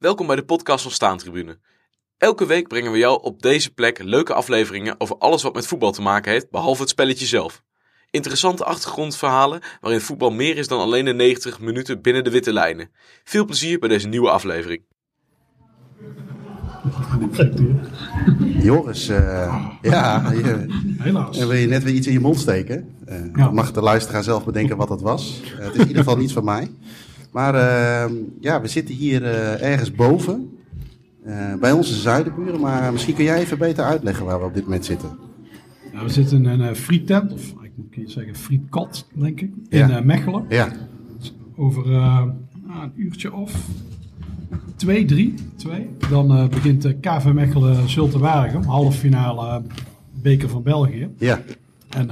Welkom bij de podcast van Staantribune. Elke week brengen we jou op deze plek leuke afleveringen over alles wat met voetbal te maken heeft, behalve het spelletje zelf. Interessante achtergrondverhalen waarin voetbal meer is dan alleen de 90 minuten binnen de witte lijnen. Veel plezier bij deze nieuwe aflevering. Joris, eh, ja, je, Helaas. en wil je net weer iets in je mond steken? Eh, Ja. Mag de luisteraar zelf bedenken wat dat was. Eh, het is in ieder geval niet van mij. Maar eh, ja, we zitten hier eh, ergens boven. eh, bij onze zuidenburen. Maar misschien kun jij even beter uitleggen waar we op dit moment zitten. We zitten in een eh, friettent, of ik moet zeggen frietkot, denk ik, in Ja. Mechelen. Ja, Over eh, nou, een uurtje of twee, drie, twee. Dan begint de KV Mechelen Zulte Waregem, halve finale beker van België. ja. En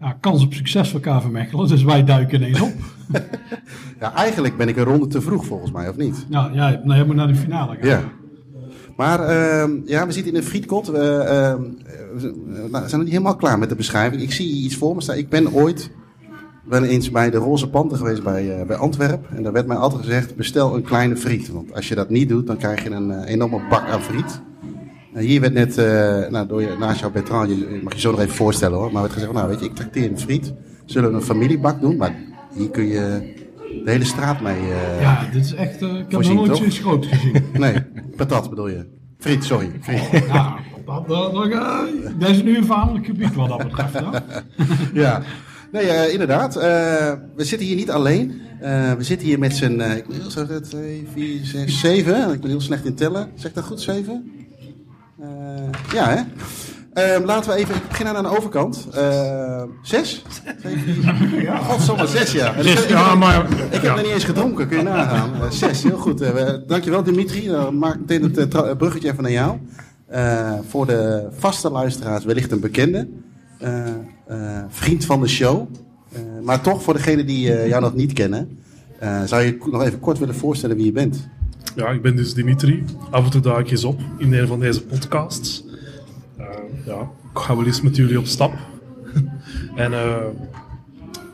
ja, kans op succes voor KV Mechelen, dus wij duiken ineens op. ja, eigenlijk ben ik een ronde te vroeg volgens mij, of niet? nou ja, nou, je moet naar de finale gaan. Ja. Maar ehm, ja, we zitten in een frietkot. We, ehm, we zijn nog niet helemaal klaar met de beschrijving. Ik zie iets voor me staan. Ik ben ooit wel eens bij de Roze Panter geweest bij, eh, bij Antwerpen. En daar werd mij altijd gezegd, bestel een kleine friet. Want als je dat niet doet, dan krijg je een eh, enorme bak aan friet. En hier werd net, eh, nou, door je, naast jouw Bertrand, je mag je zo nog even voorstellen hoor. Maar werd gezegd, nou weet je, ik trakteer een friet. Zullen we een familiebak doen? Maar hier kun je de hele straat mee... eh, Ja, dit is echt, eh, ik heb nog Voorzien, nooit toch? zoiets groot gezien. Nee, patat bedoel je. Friet, sorry. Friet. ja, dat, dat, dat, dat is nu een verhaaldelijk gebied wat dat betreft. Hè? Ja, nee, eh, inderdaad. Eh, we zitten hier niet alleen. Eh, we zitten hier met z'n, ik ben heel slecht, twee, vier, zes, zeven. Ik ben heel slecht in tellen. Zeg dat goed, zeven? Eh, ja, hè? Eh, laten we even beginnen aan de overkant. Eh, zes? Ja, godsamme, zes, ja. En ik, Ja, maar ik heb nog niet eens gedronken, kun je nagaan. Eh, zes, heel goed. Eh, we- dankjewel Dimitri. Dan maak ik meteen het bruggetje even naar jou. Eh, voor de vaste luisteraars wellicht een bekende. Eh, eh, vriend van de show. Eh, maar toch, voor degenen die jou nog niet kennen... eh, zou je nog even kort willen voorstellen wie je bent? ja, ik ben dus Dimitri. Af en toe duik ik eens op in een van deze podcasts. Ja, ik ga wel eens met jullie op stap. en eh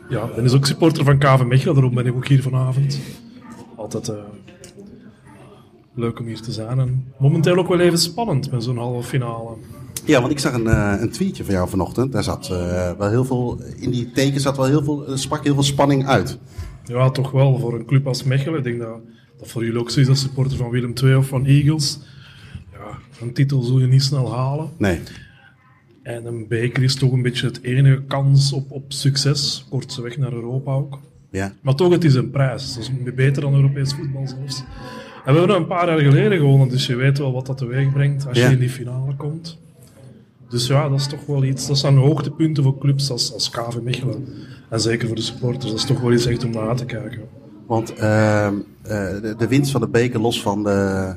ja, ik ben dus ook supporter van KV Mechelen, daarom ben ik ook hier vanavond. Altijd eh, leuk om hier te zijn. En momenteel ook wel even spannend met zo'n halve finale. Ja, want ik zag een, eh, een tweetje van jou vanochtend. Daar zat wel heel veel... In die tekens zat wel heel veel, sprak heel veel spanning uit. Ja, toch wel voor een club als Mechelen. Ik denk dat dat voor jullie ook zo is als supporter van Willem II of van Eagles. Ja, een titel zul je niet snel halen. Nee. En een beker is toch een beetje het enige kans op, op succes. Kortse weg naar Europa ook. Ja. Maar toch, het is een prijs. Dat is beter dan Europees voetbal zelfs. En we hebben een paar jaar geleden gewonnen, dus je weet wel wat dat teweeg brengt als Ja. je in die finale komt. Dus ja, dat is toch wel iets. Dat zijn hoogtepunten voor clubs als, als KV Mechelen. En zeker voor de supporters. Dat is toch wel iets echt om naar te kijken. Want ehm, eh, de, de winst van de beker, los van de,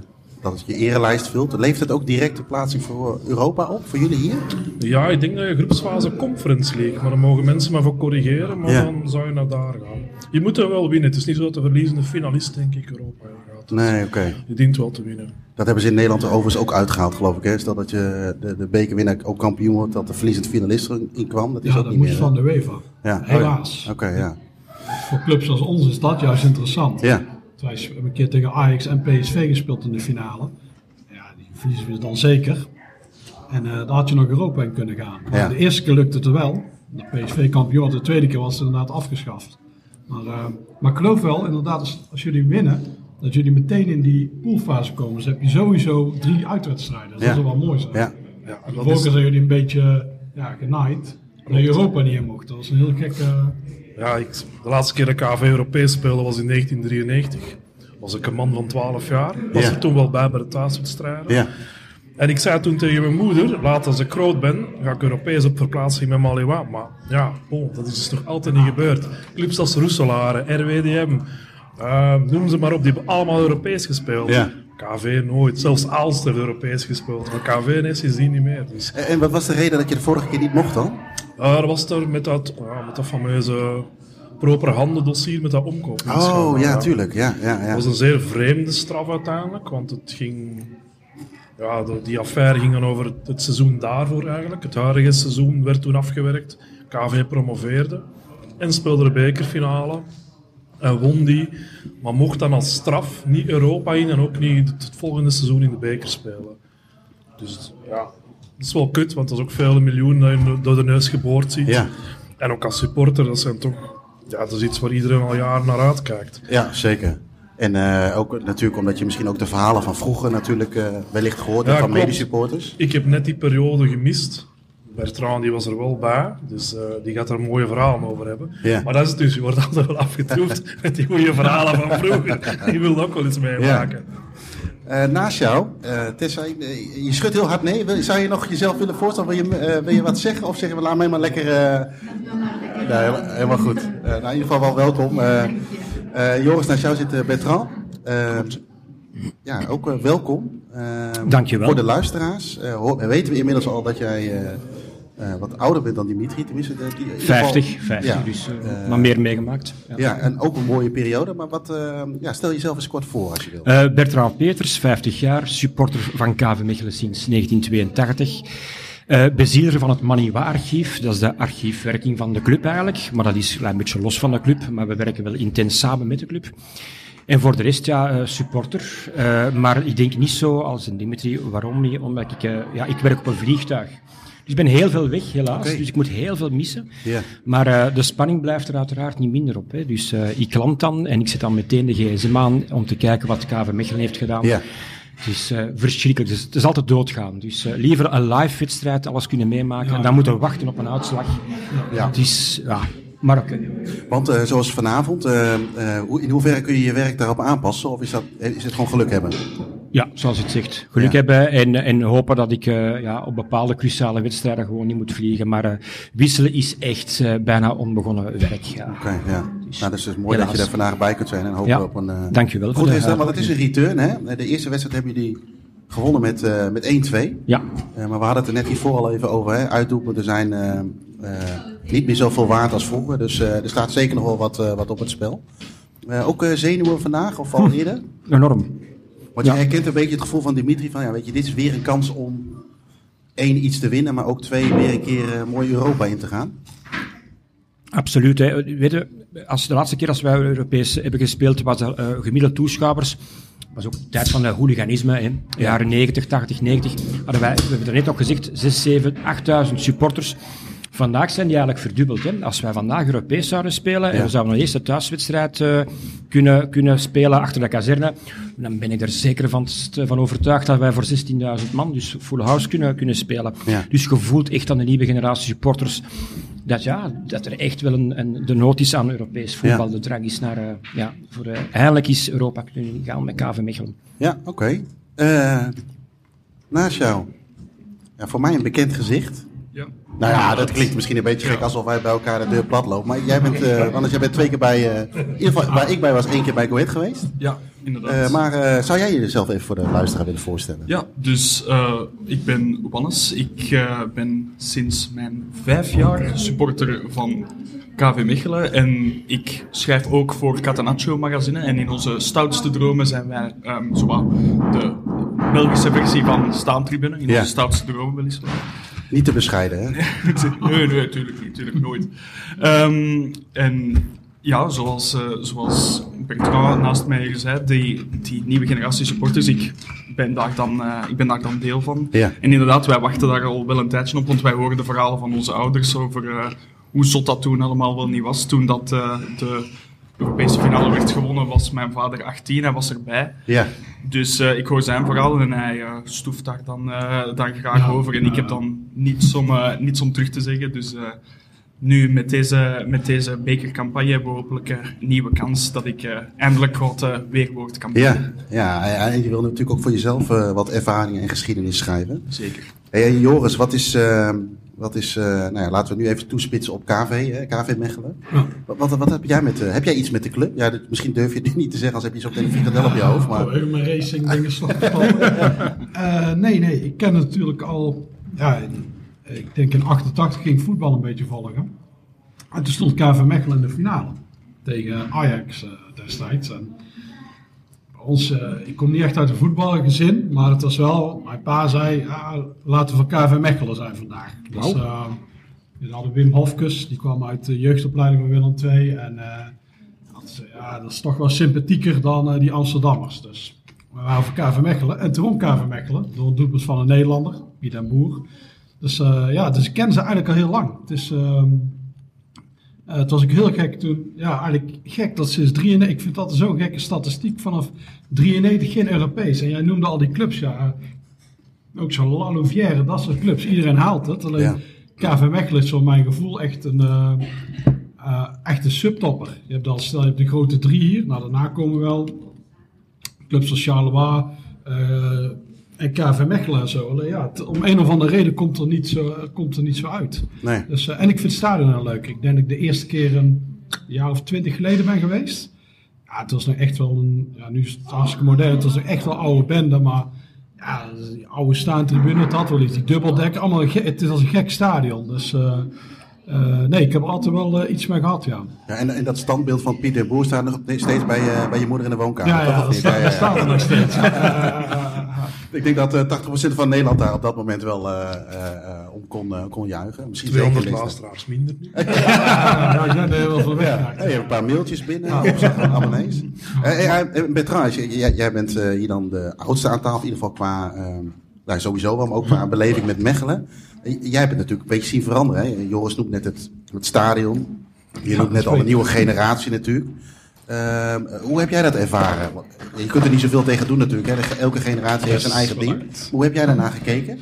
dat je erelijst vult, levert het ook direct de plaatsing voor Europa op, voor jullie hier? Ja, ik denk dat je groepsfase Conference League, maar dan mogen mensen maar voor corrigeren, maar Ja. dan zou je naar daar gaan. Je moet er wel winnen. Het is niet zo dat de verliezende finalist, denk ik, Europa gaat. Nee, oké. Je dient wel te winnen. Dat hebben ze in Nederland er overigens ook uitgehaald, geloof ik. Hè? Stel dat je de, de bekerwinnaar ook kampioen wordt, dat de verliezend finalist erin kwam. Dat is Ja, ook dat niet moet meer. van hè? de UEFA. Ja. Helaas. Oké, ja. Voor clubs als ons is dat juist interessant. Ja. Wij hebben een keer tegen Ajax en PSV gespeeld in de finale. Ja, die verliezen we dan zeker. En eh daar had je nog Europa in kunnen gaan. Ja. De eerste keer lukte het er wel. De PSV kampioen, de tweede keer was het inderdaad afgeschaft. Maar, eh, maar ik geloof wel, inderdaad, als, als jullie winnen, dat jullie meteen in die poolfase komen. Dus heb je sowieso drie uitwedstrijden. Dus Ja. Dat is wel mooi zijn. Ja. Ja, De dat vorige is, keer zijn jullie een beetje ja, genaaid. Dat Europa niet in mocht. Dat was een heel gekke... ja, ik, de laatste keer dat KV Europees speelde was in 1993. Was ik een man van 12 jaar. Was Ja. er toen wel bij bij de thuiswedstrijden. Ja. En ik zei toen tegen mijn moeder, later als ik groot ben, ga ik Europees op verplaatsing met Malewa. Maar ja, oh, dat is dus nog altijd niet gebeurd. Clubs als Roeselare, RWDM, eh, noem ze maar op, die hebben allemaal Europees gespeeld. Ja. KV nooit, zelfs Aalster Europees gespeeld. Maar KV is sindsdien niet meer. Dus, En en wat was de reden dat je de vorige keer niet mocht dan? Eh, dat was er met dat, ja, met dat fameuze proper handendossier met dat omkopingsschandaal. Oh, ja, tuurlijk. Ja, ja, ja. Het was een zeer vreemde straf uiteindelijk, want het ging... Ja, de- die affaire ging dan over het, het seizoen daarvoor eigenlijk. Het huidige seizoen werd toen afgewerkt. KV promoveerde en speelde de bekerfinale. en won die. Maar mocht dan als straf niet Europa in en ook niet het volgende seizoen in de beker spelen. Dus ja, dat is wel kut, want dat is ook vele miljoenen dat je door de neus geboord ziet. Ja, En ook als supporter, dat zijn toch... Ja, dat is iets waar iedereen al jaren naar uitkijkt. ja zeker. En eh, ook natuurlijk omdat je misschien ook de verhalen van vroeger natuurlijk eh, wellicht gehoord Ja, hebt van klopt. medesupporters. Ik heb net die periode gemist. Bertrand die was er wel bij, dus eh, die gaat er mooie verhalen over hebben. Ja. Maar dat is het dus, je wordt altijd wel afgetroefd met die goede verhalen van vroeger. Die wil ook wel eens meemaken. Eh, naast jou, eh, Tessa, eh, je schudt heel hard nee. Wil- Zou je nog jezelf willen voorstellen? Wil je, wil je wat zeggen? Of zeggen we, laat mij maar lekker... Nee, helemaal- helemaal goed. Nou, in ieder geval wel welkom. Joris, naast jou zit Bertrand. Ja, ook welkom. Dankjewel. Voor de luisteraars. weten we inmiddels al dat jij eh, wat ouder bent dan Dimitri. Tenminste, de, die, in ieder geval- 50, 50 Ja. dus eh, Eh, maar meer meegemaakt. Ja. Ja, en ook een mooie periode. Maar wat, eh, ja, stel jezelf eens kort voor als je wil. Eh, Bertrand Peters, 50 jaar, supporter van KV Mechelen sinds 1982. Eh bezieler van het Maniwa-archief, dat is de archiefwerking van de club eigenlijk. Maar dat is een klein beetje los van de club, maar we werken wel intens samen met de club. En voor de rest, ja, eh, supporter. Eh, maar ik denk niet zo als een Dimitri. Waarom niet? Omdat ik, eh, ja, ik werk op een vliegtuig. Dus ik ben heel veel weg, helaas. Dus ik moet heel veel missen. Maar eh, de spanning blijft er uiteraard niet minder op. Hè. Dus eh, ik land dan en ik zet dan meteen de gsm aan om te kijken wat KV Mechelen heeft gedaan. Ja. Het is eh, verschrikkelijk. Dus het is altijd doodgaan. Dus liever een live wedstrijd, alles kunnen meemaken. Ja. En dan moeten we wachten op een uitslag. Ja. Het is, ja, maar oké. Want zoals vanavond, in hoeverre kun je je werk daarop aanpassen? Of is, dat, is het gewoon geluk hebben? Ja, zoals het zegt. Geluk Ja. hebben en, en hopen dat ik eh, ja, op bepaalde cruciale wedstrijden gewoon niet moet vliegen. Maar eh, wisselen is echt eh, bijna onbegonnen werk. Ja. Oké, ja. Nou, dus het is mooi dat je er vandaag bij kunt zijn en hopen Ja. op een... Dankjewel Goed is dat, want het is een return, hè? De eerste wedstrijd hebben jullie gewonnen met, met 1-2. Ja, maar we hadden het er net hiervoor al even over, hè? Uitdoelpunten zijn niet meer zoveel waard als vroeger. Dus er staat zeker nog wel wat, wat op het spel. Ook zenuwen vandaag, of al eerder? enorm. Want je herkent een beetje het gevoel van Dimitri van, ja, weet je, dit is weer een kans om één iets te winnen, maar ook twee weer een keer eh, mooi Europa in te gaan. Absoluut. Hè. Weet je, als de laatste keer als wij Europees hebben gespeeld, was er eh, gemiddeld toeschouwers. was ook de tijd van het hooliganisme, hè. jaren 90, 80, 90. Hadden wij, we hebben er net ook gezegd, 6, 7, 8000 supporters. Vandaag zijn die eigenlijk verdubbeld. Hè. Als wij vandaag Europees zouden spelen en Ja. we zouden nog eerst de thuiswedstrijd eh, kunnen, kunnen spelen achter de kazerne, dan ben ik er zeker van, van overtuigd dat wij voor 16.000 man, dus full house, kunnen, kunnen spelen. Dus je voelt echt aan de nieuwe generatie supporters dat, ja, dat er echt wel een, een, de nood is aan Europees voetbal. Ja. De drang is naar, eh, ja, voor, eh, eindelijk is Europa kunnen gaan met KV Mechelen. Ja, oké. Eh, naast jou. Ja, voor mij een bekend gezicht. Ja. Nou ja, dat klinkt misschien een beetje gek alsof wij bij elkaar de deur plat lopen. Maar jij bent, eh anders jij bent twee keer bij, eh, in ieder geval waar ik bij was, één keer bij Go Ahead geweest. Ja, inderdaad. Eh, maar eh, zou jij jezelf even voor de luisteraar willen voorstellen? Ja, dus eh, ik ben Wannes. Ik eh, ben sinds mijn vijf jaar supporter van KV Mechelen. En ik schrijf ook voor Catenaccio magazine. En in onze stoutste dromen zijn wij ehm zowat de Belgische versie van Staantribune. In Ja. onze stoutste dromen weliswaar. Niet te bescheiden, hè? nee, nee, natuurlijk niet, nooit. Ehm, en ja, zoals, eh, zoals Bertrand naast mij hier zei, die, die nieuwe generatie supporters, ik ben daar dan, eh, ik ben daar dan deel van. Ja. En inderdaad, wij wachten daar al wel een tijdje op, want wij horen de verhalen van onze ouders over eh, hoe zot dat toen allemaal wel niet was. Toen dat de Europese finale werd gewonnen, was mijn vader 18, hij was erbij. Ja. Dus eh, ik hoor zijn verhaal en hij eh, stoeft daar dan, eh, dan graag over. En ik heb dan niets om, eh, niets om terug te zeggen. Dus eh, nu met deze, met deze bekercampagne hebben we hopelijk een nieuwe kans dat ik eh, eindelijk wat eh, weerwoord kan Ja, ja, en je wil natuurlijk ook voor jezelf eh, wat ervaringen en geschiedenis schrijven. Zeker. Hey, Joris, wat is, wat is eh, nou ja, laten we nu even toespitsen op KV, hè, KV Mechelen. Wat, wat, wat heb jij met, eh, heb jij iets met de club? Ja, dit- misschien durf je het niet te zeggen als heb je zo meteen een frikandel op je hoofd, maar... Oh, even mijn racing dingen. Eh, nee, nee, ik ken het natuurlijk al. Ja, in- ik denk in 88 ging voetbal een beetje volgen. En toen stond KV Mechelen in de finale tegen Ajax destijds. En ons, eh, ik kom niet echt uit een voetbalgezin, maar het was wel. Mijn pa zei: ja, laten we van KV Mechelen zijn vandaag. Dus, eh, we hadden Wim Hofkes, die kwam uit de jeugdopleiding van Willem II. En eh, Dat is, ja, dat is toch wel sympathieker dan eh, die Amsterdammers. Dus we waren voor KV Mechelen. En toen won KV Mechelen. Door doelpunt van een Nederlander, Piet en Boer. Dus ja, dus ik ken ze eigenlijk al heel lang. Het is... ehm, eh, het was ook heel gek toen, ja, eigenlijk gek dat sinds 93, ik vind dat zo'n gekke statistiek, vanaf 93 geen Europees. En jij noemde al die clubs, ja, ook zo'n La Louvière, dat soort clubs, iedereen haalt het. Alleen Ja. KV Mechelen is voor mijn gevoel echt een, eh eh, echt een subtopper. Je hebt al, stel je hebt de grote drie hier, nou daarna komen wel clubs als Charleroi eh, en KV Mechelen en zo. Alleen ja, het- om een of andere reden komt er niet zo, komt er niet zo uit. Nee. Dus, eh, en ik vind het stadion heel leuk. Ik denk dat ik de eerste keer een jaar of twintig geleden ben geweest. Ja, het was nog echt wel een... Ja, nu is het hartstikke modern. Het was nog echt wel oude bende, maar... Ja, die oude staantribune, het had wel iets. Die dubbeldek, allemaal... Het is als een gek stadion. Dus... eh, eh, nee, ik heb er altijd wel iets mee gehad, ja. Ja, en, en dat standbeeld van Pieter Boer staat nog steeds bij, je- bij je moeder in de woonkamer. Ja, ja, dat staat, Ja, ja, dat staat er nog steeds. Ik denk dat eh 80% van Nederland daar op dat moment wel eh, eh, eh, om kon, kon juigen. Misschien 200 zeker luisteraars minder nu. Ja, nou, er heel veel weg. Ja, je hebt een paar mailtjes binnen, van abonnees. Bertrand, jij, bent eh, hier dan de oudste aan tafel, in ieder geval qua, eh, nou, sowieso wel, maar ook qua beleving met Mechelen. Jij hebt het natuurlijk een beetje zien veranderen. Hè? Joris noemt net het, het stadion. Je noemt net al een nieuwe generatie natuurlijk. Ehm, hoe heb jij dat ervaren? Want Je kunt er niet zoveel tegen doen natuurlijk. Hè? Elke generatie heeft zijn eigen ding. Hoe heb jij daarna gekeken?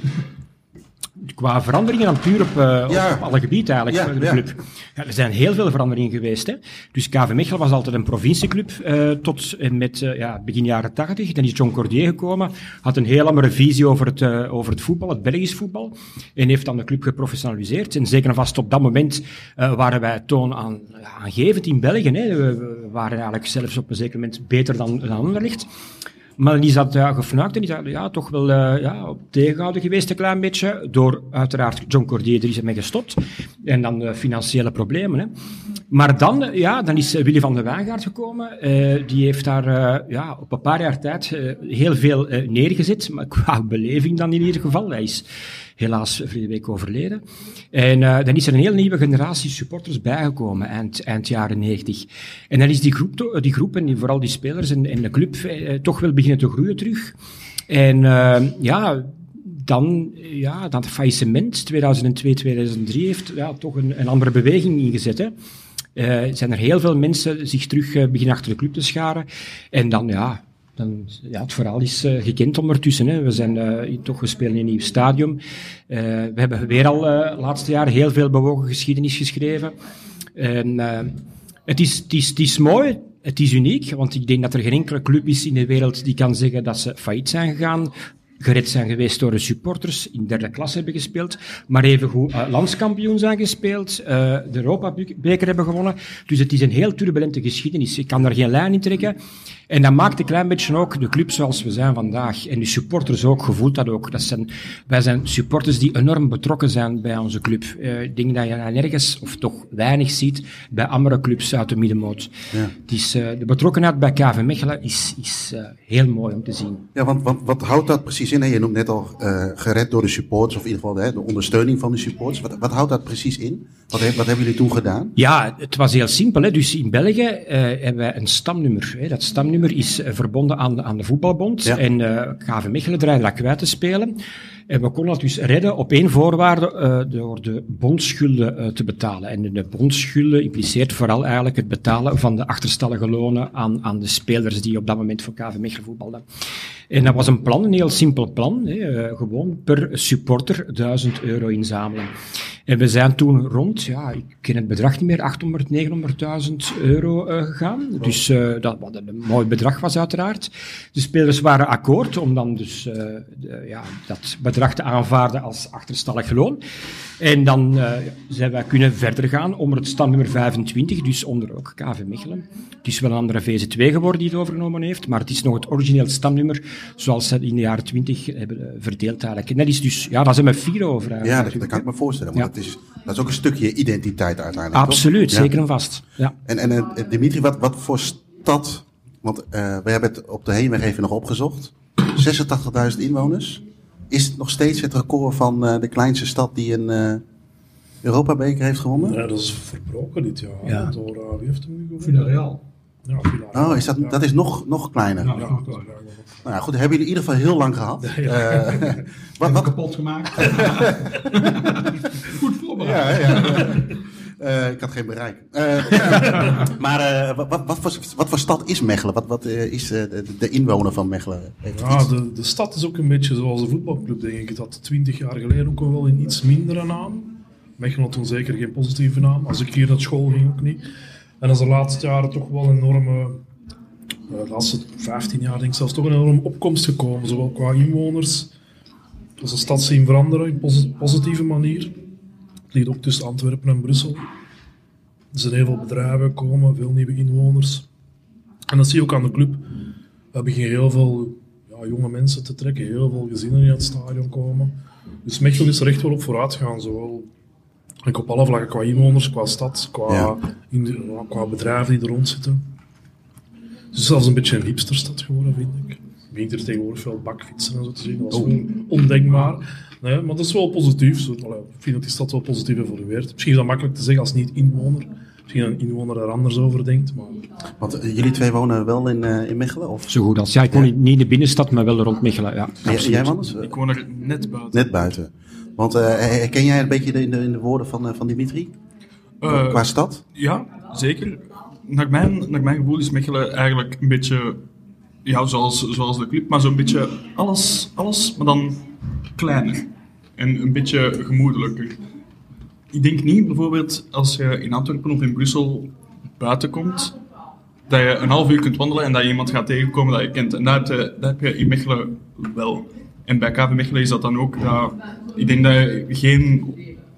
Qua veranderingen dan puur op, eh, op- Ja. op alle gebieden eigenlijk Ja, voor de club. Ja, er zijn heel veel veranderingen geweest. Hè. Dus KV Mechelen was altijd een provincieclub eh, tot en met eh, ja, begin jaren 80. Dan is John Cordier gekomen, had een heel andere visie over het, over het voetbal, het Belgisch voetbal. En heeft dan de club geprofessionaliseerd. En zeker en vast op dat moment waren wij toon aan, aangevend in België. Hè. We, we waren eigenlijk zelfs op een zeker moment beter dan, dan Anderlecht. Maar dan is dat ja, gefnuikt en is dat ja, toch wel eh, ja, op tegenhouden geweest een klein beetje. Door uiteraard John Cordier, er is ermee gestopt. En dan financiële problemen. Hè. Maar dan, eh, ja, dan is eh, Willy van der Wijngaard gekomen. Die heeft daar ja, op een paar jaar tijd heel veel neergezet. Maar qua beleving dan in ieder geval. Hij is helaas vorige week overleden. En eh, dan is er een heel nieuwe generatie supporters bijgekomen, eind, eind jaren 90. En dan is die groep, die groep en die, vooral die spelers en, en de club eh, toch wel beginnen te groeien terug. En eh, ja, dan, ja, dat faillissement 2002, 2003 heeft ja, toch een, een andere beweging ingezet. Hè. Zijn er heel veel mensen zich terug beginnen achter de club te scharen. En dan, ja, dan, ja, het verhaal is eh, gekend ondertussen. Hè. We zijn eh, toch gespeeld in een nieuw stadion. Eh, we hebben weer al de laatste jaren heel veel bewogen geschiedenis geschreven. En, het, is, het, is, het is mooi, het is uniek, want ik denk dat er geen enkele club is in de wereld die kan zeggen dat ze failliet zijn gegaan gered zijn geweest door de supporters, in derde klasse hebben gespeeld, maar evengoed uh, landskampioen zijn gespeeld, uh, de Europa-beker hebben gewonnen. Dus het is een heel turbulente geschiedenis. Ik kan daar geen lijn in trekken. En dat maakt een klein beetje ook de club zoals we zijn vandaag. En de supporters ook, gevoeld dat ook. Dat zijn, wij zijn supporters die enorm betrokken zijn bij onze club. Uh, ik denk dat je nergens, of toch weinig ziet, bij andere clubs uit de middenmoot. Ja. Dus uh, de betrokkenheid bij KV Mechelen is, is uh, heel mooi om te zien. Ja, want, want wat houdt dat precies in? Je noemt net al gered door de supporters, of in ieder geval hè, de ondersteuning van de supporters. Wat, wat houdt dat precies in? Wat, he, wat hebben jullie toen gedaan? Ja, het was heel simpel. Hè. Dus in België hebben wij een stamnummer. Hè. Dat stamnummer is uh, verbonden aan de, aan de voetbalbond. Ja. En uh, KV Mechelen draaide dat kwijt te spelen. En we konden dat dus redden op één voorwaarde uh, door de bondschulden uh, te betalen. En de bondschulden impliceert vooral eigenlijk het betalen van de achterstallige lonen aan, aan de spelers die op dat moment voor KV Mechelen voetbalden. En dat was een plan, een heel simpel plan. Hè. Uh, gewoon per supporter 1000 euro inzamelen. En we zijn toen rond, ja, ik ken het bedrag niet meer, 800, 900.000 euro uh, gegaan. Dus uh, dat wat een mooi bedrag was uiteraard. De spelers waren akkoord om dan dus de, ja, dat bedrag te aanvaarden als achterstallig loon. En dan zijn wij kunnen verder gaan onder het standnummer 25, dus onder ook KV Mechelen. Het is wel een andere VZ2 geworden die het overgenomen heeft, maar het is nog het origineel stamnummer zoals ze in de jaren 20 hebben uh, verdeeld eigenlijk. En dat is dus, ja, daar zijn we fier over. Ja, dat, dat, kan ik me voorstellen. Want ja. dat, is, dat is ook een stukje identiteit uiteindelijk. Absoluut, toch? zeker en vast. Ja. En, en uh, Dimitri, wat, wat voor stad, want uh, we hebben het op de heenweg even nog opgezocht. 86.000 inwoners. Is het nog steeds het record van uh, de kleinste stad die een uh, Europa-beker heeft gewonnen? Ja, dat is verbroken dit jaar. Ja. Door, uh, wie heeft hem nu gewonnen? Villarreal. Ja. Oh, is dat, Ja. dat is nog, nog kleiner. Ja, Nou dat Ja, nog ja, goed, hebben jullie in ieder geval heel lang gehad. Eh, wat, wat, kapot gemaakt. Goed voorbereid. Ja, ja. Eh, ik had geen bereik. Eh, ja. Maar wat, wat, wat, voor, wat voor stad is Mechelen? Wat, wat is de, de inwoner van Mechelen? Ja, de, de stad is ook een beetje zoals de voetbalclub, denk ik. Het had 20 jaar geleden ook wel een iets mindere naam. Mechelen had toen zeker geen positieve naam. Als ik hier naar school ging, ook niet. En als de laatste jaren toch wel een enorme, eh, de laatste 15 jaar denk ik zelfs, toch een enorme opkomst gekomen. Zowel qua inwoners, als de stad zien veranderen in posi- positieve manier. Het ligt ook tussen Antwerpen en Brussel. Er zijn heel veel bedrijven gekomen, veel nieuwe inwoners. En dat zie je ook aan de club. We beginnen heel veel ja, jonge mensen te trekken, heel veel gezinnen die het stadion komen. Dus Mechelen is er echt wel op vooruit gaan, zowel ik op alle vlakken, qua inwoners, qua stad, qua, Ja. in de- qua bedrijven die er rond zitten. Het is zelfs een beetje een hipsterstad geworden, vind ik. Begint er tegenwoordig veel bakfietsen en zo te zien. Dat was Oh. wel ondenkbaar. Nee, maar dat is wel positief. Zo, allee, ik vind dat die stad wel positief evolueert. Misschien is dat makkelijk te zeggen als niet-inwoner. Misschien dat een inwoner er anders over denkt. Maar Want eh, jullie twee wonen wel in, eh, in Mechelen? Of Zo goed als. Ja, ik woon niet in de binnenstad, maar wel rond Mechelen. Ja, jij, Wannes? Eh, Ik woon er net buiten. Net buiten. Want eh, herken jij een beetje de, in, de, in de woorden van, eh, van Dimitri? Eh, Qua stad? Ja, zeker. Naar mijn, naar mijn gevoel is Mechelen eigenlijk een beetje, ja, zoals, zoals de club, maar zo'n beetje alles, alles, maar dan kleiner. En een beetje gemoedelijker. Ik denk niet, bijvoorbeeld, als je in Antwerpen of in Brussel buiten komt, dat je een half uur kunt wandelen en dat je iemand gaat tegenkomen dat je kent. En dat heb je, dat heb je in Mechelen wel. En bij KV Mechelen is dat dan ook, dat, ik denk dat je geen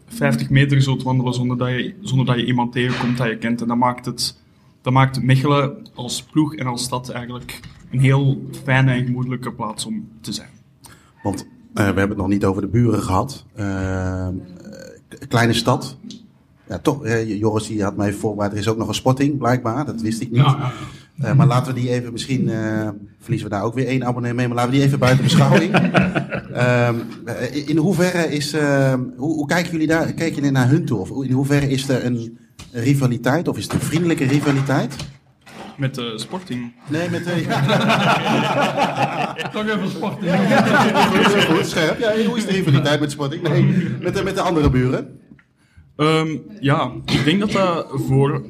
50 meter zult wandelen zonder dat je, zonder dat je iemand tegenkomt dat je kent. En dat maakt, het, dat maakt Mechelen als ploeg en als stad eigenlijk een heel fijne en gemoedelijke plaats om te zijn. Want eh, we hebben het nog niet over de buren gehad. Eh, eh, kleine stad. Ja, toch, eh, Joris die had mij voorbereid. Er is ook nog een sporting, blijkbaar. Dat wist ik niet. Ja, ja. Eh, maar laten we die even, misschien eh, verliezen we daar ook weer één abonnee mee, maar laten we die even buiten beschouwing. Ehm, eh, in hoeverre is, ehm, hoe, hoe kijken jullie daar, kijken jullie naar hun toe? Of in hoeverre is er een rivaliteit, of is het een vriendelijke rivaliteit? Met de Sporting. Nee, met de... Toch even sport. goed, goed, scherp. Ja, hoe is de rivaliteit met Sporting? Nee, met de, met de andere buren. Ehm, ja, ik denk dat dat voor,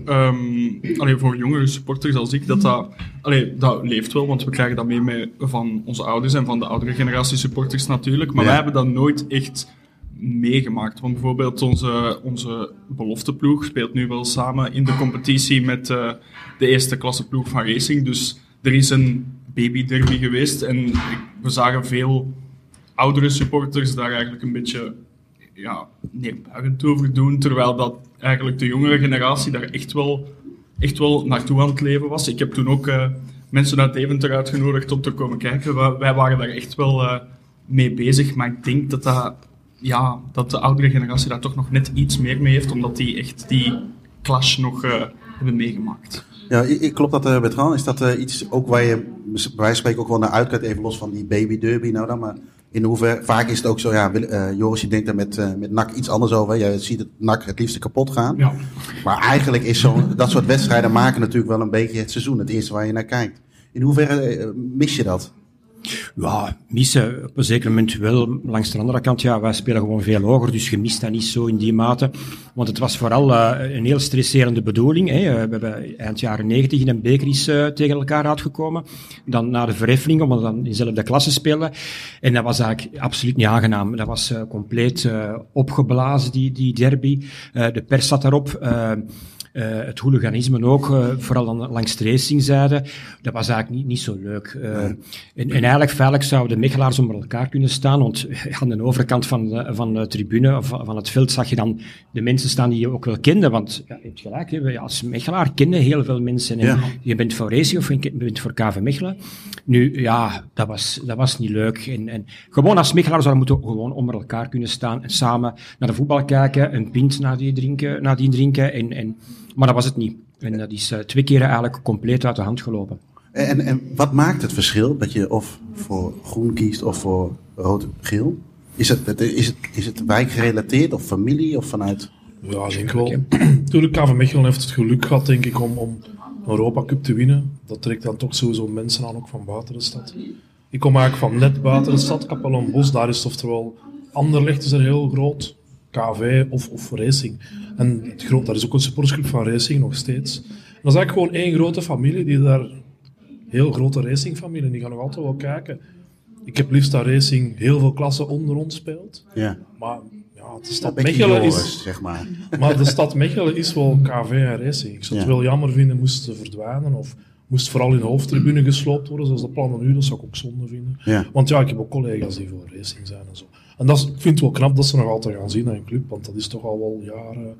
allee, voor jongere supporters als ik, dat dat, allee, dat leeft wel, want we krijgen dat mee, mee van onze ouders en van de oudere generatie supporters natuurlijk, maar Ja. wij hebben dat nooit echt meegemaakt. Want bijvoorbeeld onze, onze belofteploeg speelt nu wel samen in de competitie met eh, de eerste klasse ploeg van Racing, dus er is een baby derby geweest en we zagen veel oudere supporters daar eigenlijk een beetje ja, neerbuigend over doen, terwijl dat eigenlijk de jongere generatie daar echt wel, echt wel naartoe aan het leven was. Ik heb toen ook eh, mensen uit Deventer uitgenodigd om te komen kijken. Wij, waren daar echt wel eh, mee bezig, maar ik denk dat, dat, ja, dat de oudere generatie daar toch nog net iets meer mee heeft, omdat die echt die clash nog eh, hebben meegemaakt. Ja, i- i- klopt dat, Bertrand? Is dat iets ook waar je bij spreken ook wel naar uitkijkt, even los van die baby derby nou dan, maar in hoeverre, vaak is het ook zo, ja, eh, Joris, je denkt daar met, eh, met NAC iets anders over. Jij ziet het NAC het liefst kapot gaan. Ja. Maar eigenlijk is zo'n, dat soort wedstrijden maken natuurlijk wel een beetje het seizoen, het eerste waar je naar kijkt. In hoeverre eh, mis je dat? Ja, missen op een zeker moment wel. Langs de andere kant, ja, wij spelen gewoon veel hoger, dus je mist dat niet zo in die mate. Want het was vooral eh, een heel stresserende bedoeling. Hè. Eh, We hebben eind jaren negentig in een beker is eh, tegen elkaar uitgekomen. Dan na de verheffeling, omdat we dan in dezelfde klasse spelen. En dat was eigenlijk absoluut niet aangenaam. Dat was compleet opgeblazen, die, die derby. De pers zat daarop. Eh, het hooliganisme ook, eh, vooral aan, langs de racingzijde, dat was eigenlijk niet, niet zo leuk. Eh, en, en eigenlijk feitelijk zouden de Mechelaars onder elkaar kunnen staan, want aan de overkant van de, van de tribune of van het veld zag je dan de mensen staan die je ook wel kende, want ja, je hebt gelijk, hè, we als Mechelaar kennen heel veel mensen. En Ja. Je bent voor Racing of je bent voor KV Mechelen. Nu, ja, dat was, dat was niet leuk. En, en gewoon als Mechelaar zouden moeten gewoon onder elkaar kunnen staan en samen naar de voetbal kijken, een pint nadien drinken, nadien drinken en, en maar dat was het niet. En dat is eh, twee keer eigenlijk compleet uit de hand gelopen. En, en wat maakt het verschil dat je of voor groen kiest of voor rood-geel? Is het, is, het, is het wijkgerelateerd of familie of vanuit Ja, ik denk wel. Natuurlijk, KV Mechelen heeft het geluk gehad, denk ik, om, om een Europa Cup te winnen. Dat trekt dan toch sowieso mensen aan, ook van buiten de stad. Ik kom eigenlijk van net buiten de stad, Kapellenbos. Daar is het oftewel Anderlecht is er heel groot, KV of, of Racing. En het groot, daar is ook een supportersclub van Racing nog steeds. En dat is eigenlijk gewoon één grote familie die daar... Heel grote racingfamilie, die gaan nog altijd wel kijken. Ik heb liefst dat Racing heel veel klassen onder ons speelt. Ja. Maar ja, de stad Mechelen is... zeg maar. Maar de stad Mechelen is wel KV en Racing. Ik zou het Ja. wel jammer vinden moest ze verdwijnen of moest vooral in de hoofdtribune gesloopt worden, zoals de plannen nu. Dat zou ik ook zonde vinden. Ja. Want ja, ik heb ook collega's die voor Racing zijn en zo. En dat is, ik vind het wel knap dat ze nog altijd gaan zien naar een club, want dat is toch al wel jaren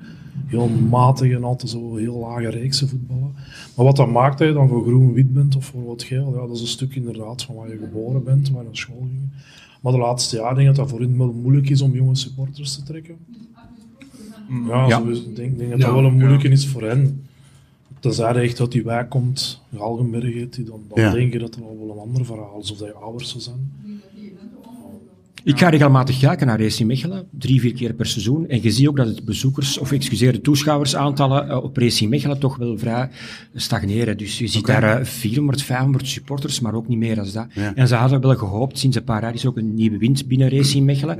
heel matig en altijd zo heel lage reekse voetballen. Maar wat dat maakt dat je dan voor groen-wit bent of voor wat geel, ja, dat is een stuk inderdaad van waar je geboren bent, waar je naar school ging. Maar de laatste jaren denk ik dat dat voor hen wel moeilijk is om jonge supporters te trekken. Ja, Ja. sowieso. ik denk, denk dat Ja, dat wel een ja. moeilijke is voor hen. Tenzij hij echt uit die wijk komt, Galgenberg heet die, dan, dan Ja. Denk je dat er al wel een ander verhaal is, of dat je ouders zou zijn. Ik ga regelmatig kijken naar Racing Mechelen, drie, vier keer per seizoen. En je ziet ook dat het bezoekers, of excuseer, de toeschouwersaantallen eh, op Racing Mechelen toch wel vrij stagneren. Dus je ziet daar eh, 400, 500 supporters, maar ook niet meer dan dat. Ja. En ze hadden wel gehoopt, sinds een paar jaar is ook een nieuwe wind binnen Racing Mechelen.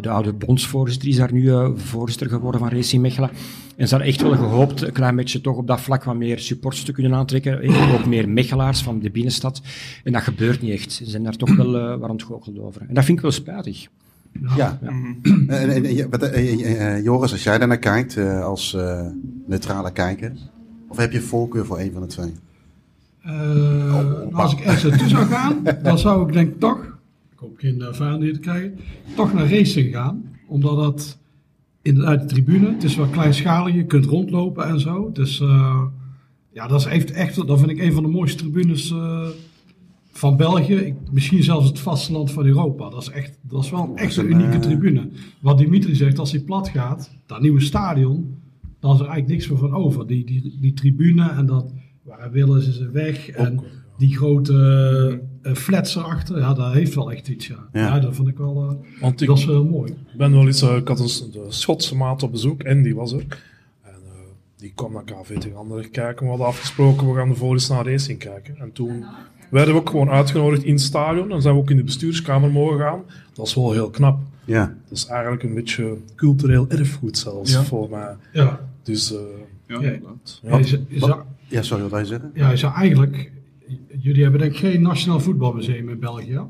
De oude bondsvoorzitter is daar nu eh, voorzitter geworden van Racing Mechelen. En ze hadden echt wel gehoopt een klein beetje toch op dat vlak wat meer supporters te kunnen aantrekken. Eh, Ook meer Mechelaars van de binnenstad. En dat gebeurt niet echt. Ze zijn daar toch wel uh, wat ontgoocheld over. En dat vind ik wel spijtig. Ja. En, en, en, wat, eh, Joris, als jij daar naar kijkt eh, als eh, neutrale kijker, of heb je voorkeur voor een van de twee? Eh, nou, als ik ergens naartoe zou gaan, dan zou ik denk toch, ik hoop geen vijanden te krijgen, toch naar racing gaan. Omdat dat in, uit de tribune, het is wel kleinschalig, je kunt rondlopen en zo. Dus uh, ja, dat is echt, echt, dat vind ik een van de mooiste tribunes uh, van België. Ik, misschien zelfs het vasteland van Europa. Dat is echt, dat is wel een echt een unieke tribune. Wat Dimitri zegt, als hij plat gaat, dat nieuwe stadion, dan is er eigenlijk niks meer van over. Die, die, die tribune en dat waar hij wil is, is een weg. En die grote uh, flats erachter, ja, dat heeft wel echt iets. Ja, ja. ja dat vond ik wel. Uh, Want ik, dat is wel mooi. Ik ben wel eens, uh, ik had een de Schotse maat op bezoek en die was er. En uh, die kwam naar KV tegen anderen kijken. We hadden afgesproken, we gaan de eens naar racing kijken. En toen werden we ook gewoon uitgenodigd in het stadion. En zijn we ook in de bestuurskamer mogen gaan. Dat is wel heel knap. Ja. Dat is eigenlijk een beetje cultureel erfgoed zelfs ja. voor mij. Ja. Dus. ja, ja. ja, ja, sorry, wat wij zeggen? Ja, je zou eigenlijk. Jullie hebben denk ik geen nationaal voetbalmuseum in België.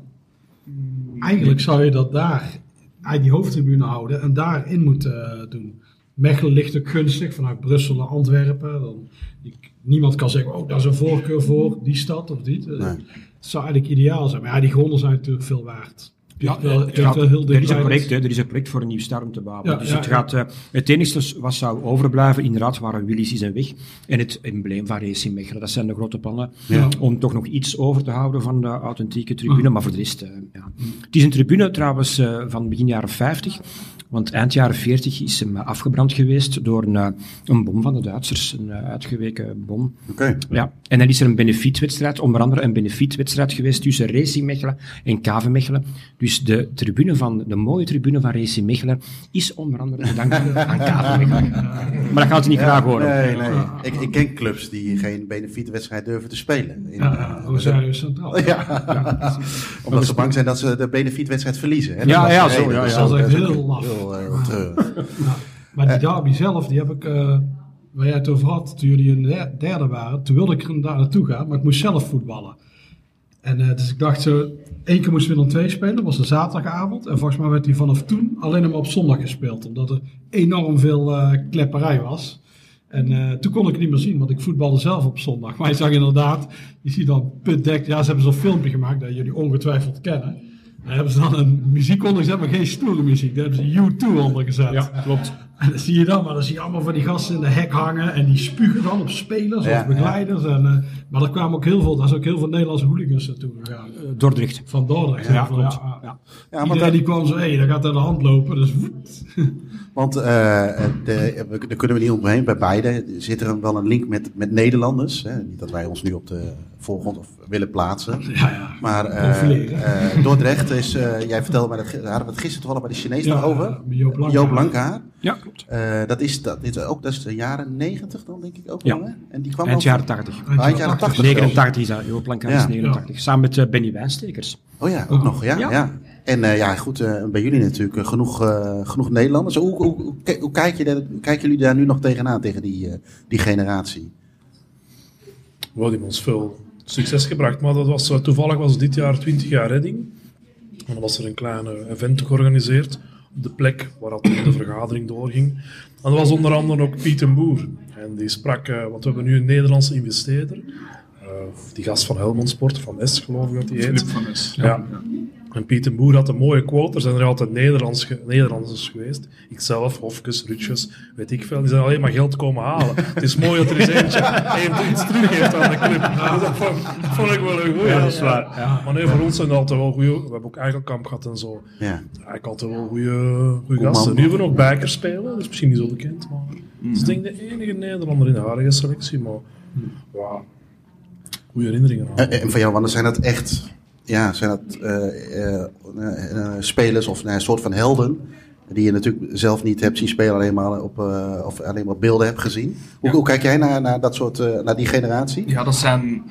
Eigenlijk zou je dat daar, die hoofdtribune houden en daarin moeten uh, doen. Mechelen ligt ook gunstig vanuit Brussel naar Antwerpen. Dan, die, niemand kan zeggen, oh, daar is een voorkeur voor die stad of die. Nee. Het zou eigenlijk ideaal zijn. Maar ja, die gronden zijn natuurlijk veel waard. Ja, wel, het gaat, wel heel er is een project, hè, er is een project voor een nieuw stadion te bouwen. Ja, dus ja, het, gaat, uh, het enige wat zou overblijven, inderdaad, waren Willys is en weg. En het embleem van Racing Mechelen. Dat zijn de grote plannen ja. om toch nog iets over te houden van de authentieke tribune. Maar voor de rest, uh, ja. Het is een tribune trouwens uh, van begin jaren 50. Want eind jaren 40 is hem afgebrand geweest door een, een bom van de Duitsers, een uitgeweken bom. Okay. Ja. En dan is er een benefietwedstrijd, onder andere een benefietwedstrijd geweest tussen Racing Mechelen en KV Mechelen. Dus de tribune van, de mooie tribune van Racing Mechelen is onder andere te danken aan KV Mechelen. Maar dat gaat u niet ja, graag horen. Nee, nee. Ik, ik ken clubs die geen benefietwedstrijd durven te spelen. In, ja, Rosario Centraal. Ja. ja. Omdat ze bang zijn dat ze de benefietwedstrijd verliezen. Hè? Ja, ja, zo, ja, ja. Dat is echt heel laf. Heel, heel treurig. Ja. Maar die derby zelf, die heb ik, uh, waar jij het over had, toen jullie een derde waren, toen wilde ik er daar naartoe gaan, maar ik moest zelf voetballen. En uh, dus ik dacht zo, één keer moest Willem 2 spelen, dat was een zaterdagavond. En volgens mij werd die vanaf toen alleen maar op zondag gespeeld, omdat er enorm veel uh, klepperij was. En uh, toen kon ik het niet meer zien, want ik voetbalde zelf op zondag. Maar je zag inderdaad, je ziet dan putdek, ja ze hebben zo'n filmpje gemaakt dat jullie ongetwijfeld kennen. Daar hebben ze dan een muziek onder gezet, maar geen stoere muziek. Daar hebben ze U2 onder gezet. Ja, klopt. En dan zie je dan, maar dan zie je allemaal van die gasten in de hek hangen. En die spugen dan op spelers ja, of begeleiders. Ja. En, uh, maar er kwamen ook heel veel, daar zijn ook heel veel Nederlandse hooligans naartoe gegaan. Uh, Dordrecht. Van Dordrecht. Ja. Ja, ja. ja Iedereen dat... die kwam zo, hé, hey, daar gaat aan de hand lopen. Dus woet. Want uh, de, daar kunnen we niet omheen. Bij beide zit er wel een link met, met Nederlanders. Hè? Niet dat wij ons nu op de voorgrond of willen plaatsen. Ja, ja. Maar uh, Dordrecht is, jij vertelde mij, dat, hadden we het gisteren toevallig bij de Chinees over. Joop Blankaar. Ja. klopt. Eh, dat, is, dat, dit ook, dat is de jaren 90 dan, denk ik ook Ja. wel, hè? En die kwam Eind jaren van- 80. Ah, eind jaren 80. 89 is dat, Joop Lankaar is Ja. 89. Samen met eh, Benny Wijnstekers. Oh ja, ook nog, ja. ja. Ja. En eh, ja, goed, eh, bij jullie natuurlijk genoeg, eh, genoeg Nederlanders. Hoe, hoe, hoe, kijk je daar, kijken jullie daar nu nog tegenaan, tegen die, eh, die generatie? We hebben ons veel succes gebracht. Maar dat was, toevallig was dit jaar 20 jaar redding. En dan was er een klein event georganiseerd de plek waar de vergadering doorging. En dat was onder andere ook Piet en Boer. En die sprak, want we hebben nu een Nederlandse investeerder. eh, die gast van Helmond Sport, van S geloof ik dat die heet. Filip van Es. Ja. En Piet en Boer had een mooie quote. Er zijn er altijd Nederlands ge- Nederlanders geweest. Ikzelf, Hofkes, Rutjes, weet ik veel. Die zijn alleen maar geld komen halen. Het is mooi dat er eens eentje even iets teruggeeft aan de club. Dus dat vond, dat vond ik wel een goeie. Ja, dat is waar, ja. Maar nee, voor ons zijn er altijd wel goeie... We hebben ook Eikelkamp gehad en zo. Ja. Eigenlijk altijd wel goede gasten. Nu hebben we nog Bijker spelen. Dat is misschien niet zo bekend. Maar dat is denk ik de enige Nederlander in de huidige selectie. Maar ja, goede herinneringen aan. En, en van jou, Wannes, zijn dat echt ja, zijn dat, eh, eh, eh, spelers of nou, een soort van helden? Die je natuurlijk zelf niet hebt zien spelen, alleen maar op, of alleen maar beelden hebt gezien. Hoe, Ja. hoe kijk jij naar, naar, dat soort, naar die generatie? Ja, dat zijn...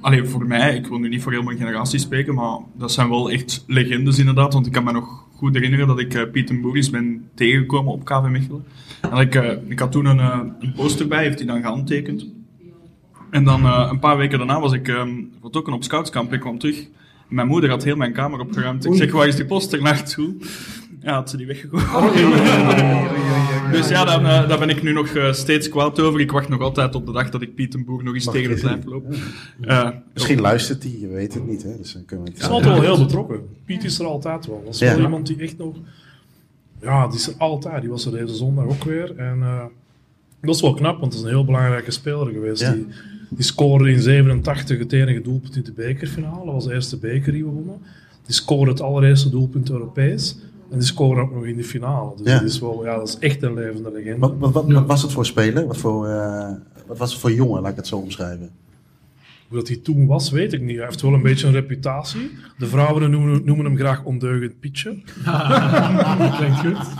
Alleen voor mij, ik wil nu niet voor heel mijn generatie spreken, maar dat zijn wel echt legendes inderdaad. Want ik kan me nog goed herinneren dat ik eh, Piet en Boeris ben tegengekomen op KV Mechelen. En ik, ik had toen een, een poster bij, heeft hij dan gehandtekend. En dan een paar weken daarna was ik ehm vertrokken op scoutskamp. Ik kwam terug. Mijn moeder had heel mijn kamer opgeruimd. Ik zeg, waar is die poster naartoe? Ja, had ze die weggegooid. Dus ja, dan, eh, daar ben ik nu nog eh, steeds kwaad over. Ik wacht nog altijd op de dag dat ik Piet en Boer nog eens Mag tegen het lijf loop. Eh, Misschien luistert hij, je weet het niet. Hè? Dus dan kunnen we het, Hij is altijd wel heel betrokken. Piet is er altijd wel. Dat is Ja. wel iemand die echt nog... Ja, die is er altijd. Die was er deze zondag ook weer. En eh, dat is wel knap, want het is een heel belangrijke speler geweest. Ja. Die, die scoorde in 87 het enige doelpunt in de bekerfinale. Dat was de eerste beker die we wonnen. Die scoorde het allereerste doelpunt Europees. En die scoorde ook nog in de finale. Dus Ja. dat, is wel, ja, dat is echt een levende legende. wat, wat, wat, wat was het voor speler? Wat, voor, eh, wat was het voor jongen, laat ik het zo omschrijven? Hoe dat hij toen was, weet ik niet. Hij heeft wel een beetje een reputatie. De vrouwen noemen, noemen hem graag ondeugend Pietje. Klinkt goed.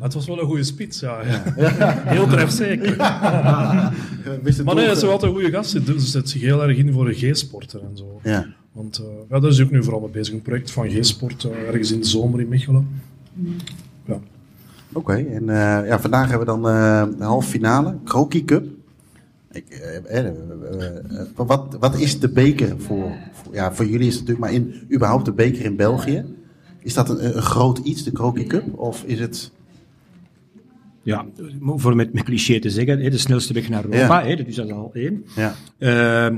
Maar het was wel een goede spits, ja. Heel trefzeker. Het Maar nee, is eh, wel altijd een goede gast. Ze zet zich heel erg in voor een G-sporter en zo. Ja. Want eh ja, daar is ook nu vooral mee bezig. Een project van G-sport, eh, ergens in de zomer in Mechelen. Ja. Oké, en eh, ja, vandaag hebben we dan eh, de halve finale, Kroki Cup. Ik, eh, eh, eh, eh, wat, wat is de beker voor, voor- Ja, voor jullie is het natuurlijk, maar in, überhaupt de beker in België. Is dat een, een groot iets, de Kroki Cup? Of is het... Ja, voor met, met cliché te zeggen, hè, de snelste weg naar Europa, hè, dat is dat al één. Ja, Ehm,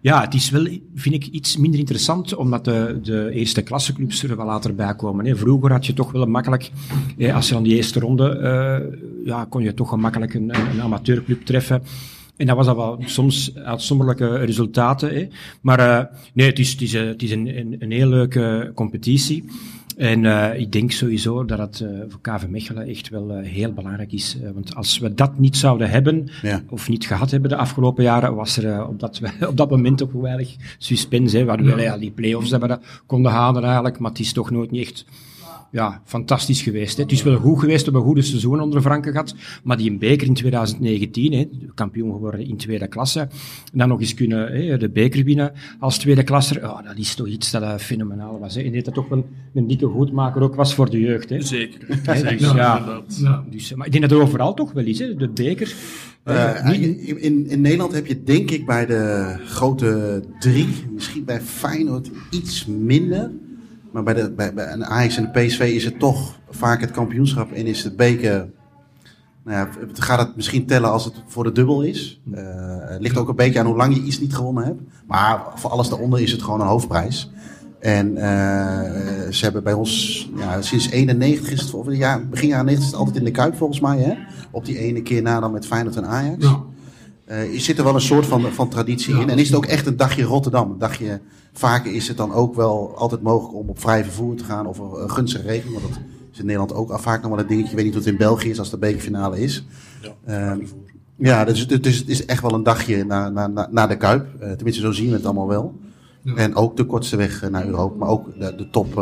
ja, het is wel, vind ik, iets minder interessant, omdat de, de eerste klasseclubs er wel later bij komen. Hè. Vroeger had je toch wel makkelijk, hè, als je aan die eerste ronde, eh, ja, kon je toch gemakkelijk een, een, een amateurclub treffen. En dat was dan wel soms uitzonderlijke resultaten. Hè. Maar eh, nee, het is, het is, eh, het is een, een, een heel leuke competitie. En eh, ik denk sowieso dat het eh, voor KV Mechelen echt wel eh, heel belangrijk is. Want als we dat niet zouden hebben, Ja. of niet gehad hebben de afgelopen jaren, was er op, dat, op dat moment ook weinig suspense. Hè. We hadden wel ja, die play-offs dat we dat konden halen eigenlijk, maar het is toch nooit niet echt ja, fantastisch geweest. Hè. Het is wel goed geweest, we hebben een goede seizoen onder Franken gehad, maar die in beker in 2019, hè, kampioen geworden in tweede klasse, en dan nog eens kunnen hè, de beker winnen als tweede klasser, ja, dat is toch iets dat eh, fenomenaal was. Hè. En dat toch wel een dikke goedmaker ook was voor de jeugd. Hè. Zeker. Hè, Zeker, dus, ja. Ja. dus, eh, maar ik denk dat er overal toch wel is, hè, de beker. Eh, in, in, in Nederland heb je denk ik bij de grote drie, misschien bij Feyenoord iets minder. Maar bij, de, bij, bij een Ajax en de PSV is het toch vaak het kampioenschap en is het beker... Nou ja, het gaat het misschien tellen als het voor de dubbel is. Eh, het ligt ook een beetje aan hoe lang je iets niet gewonnen hebt. Maar voor alles daaronder is het gewoon een hoofdprijs. En eh, ze hebben bij ons, ja, sinds 91 is het, of ja, begin jaren 90 is het altijd in de Kuip volgens mij. Hè? Op die ene keer na dan met Feyenoord en Ajax. Ja. Er zit er wel een soort van, van traditie Ja. in. En is het ook echt een dagje Rotterdam? Een dagje, vaker is het dan ook wel altijd mogelijk om op vrij vervoer te gaan of een, gunstige regeling. Want dat is in Nederland ook vaak nog wel een dingetje. Ik weet niet hoe het in België is als de bekerfinale is. Ja, Ehm, ja, dus, dus het is echt wel een dagje naar, naar, naar, de Kuip. Eh, tenminste, zo zien we het allemaal wel. Ja. En ook de kortste weg eh, naar Europa. Maar ook de, de top,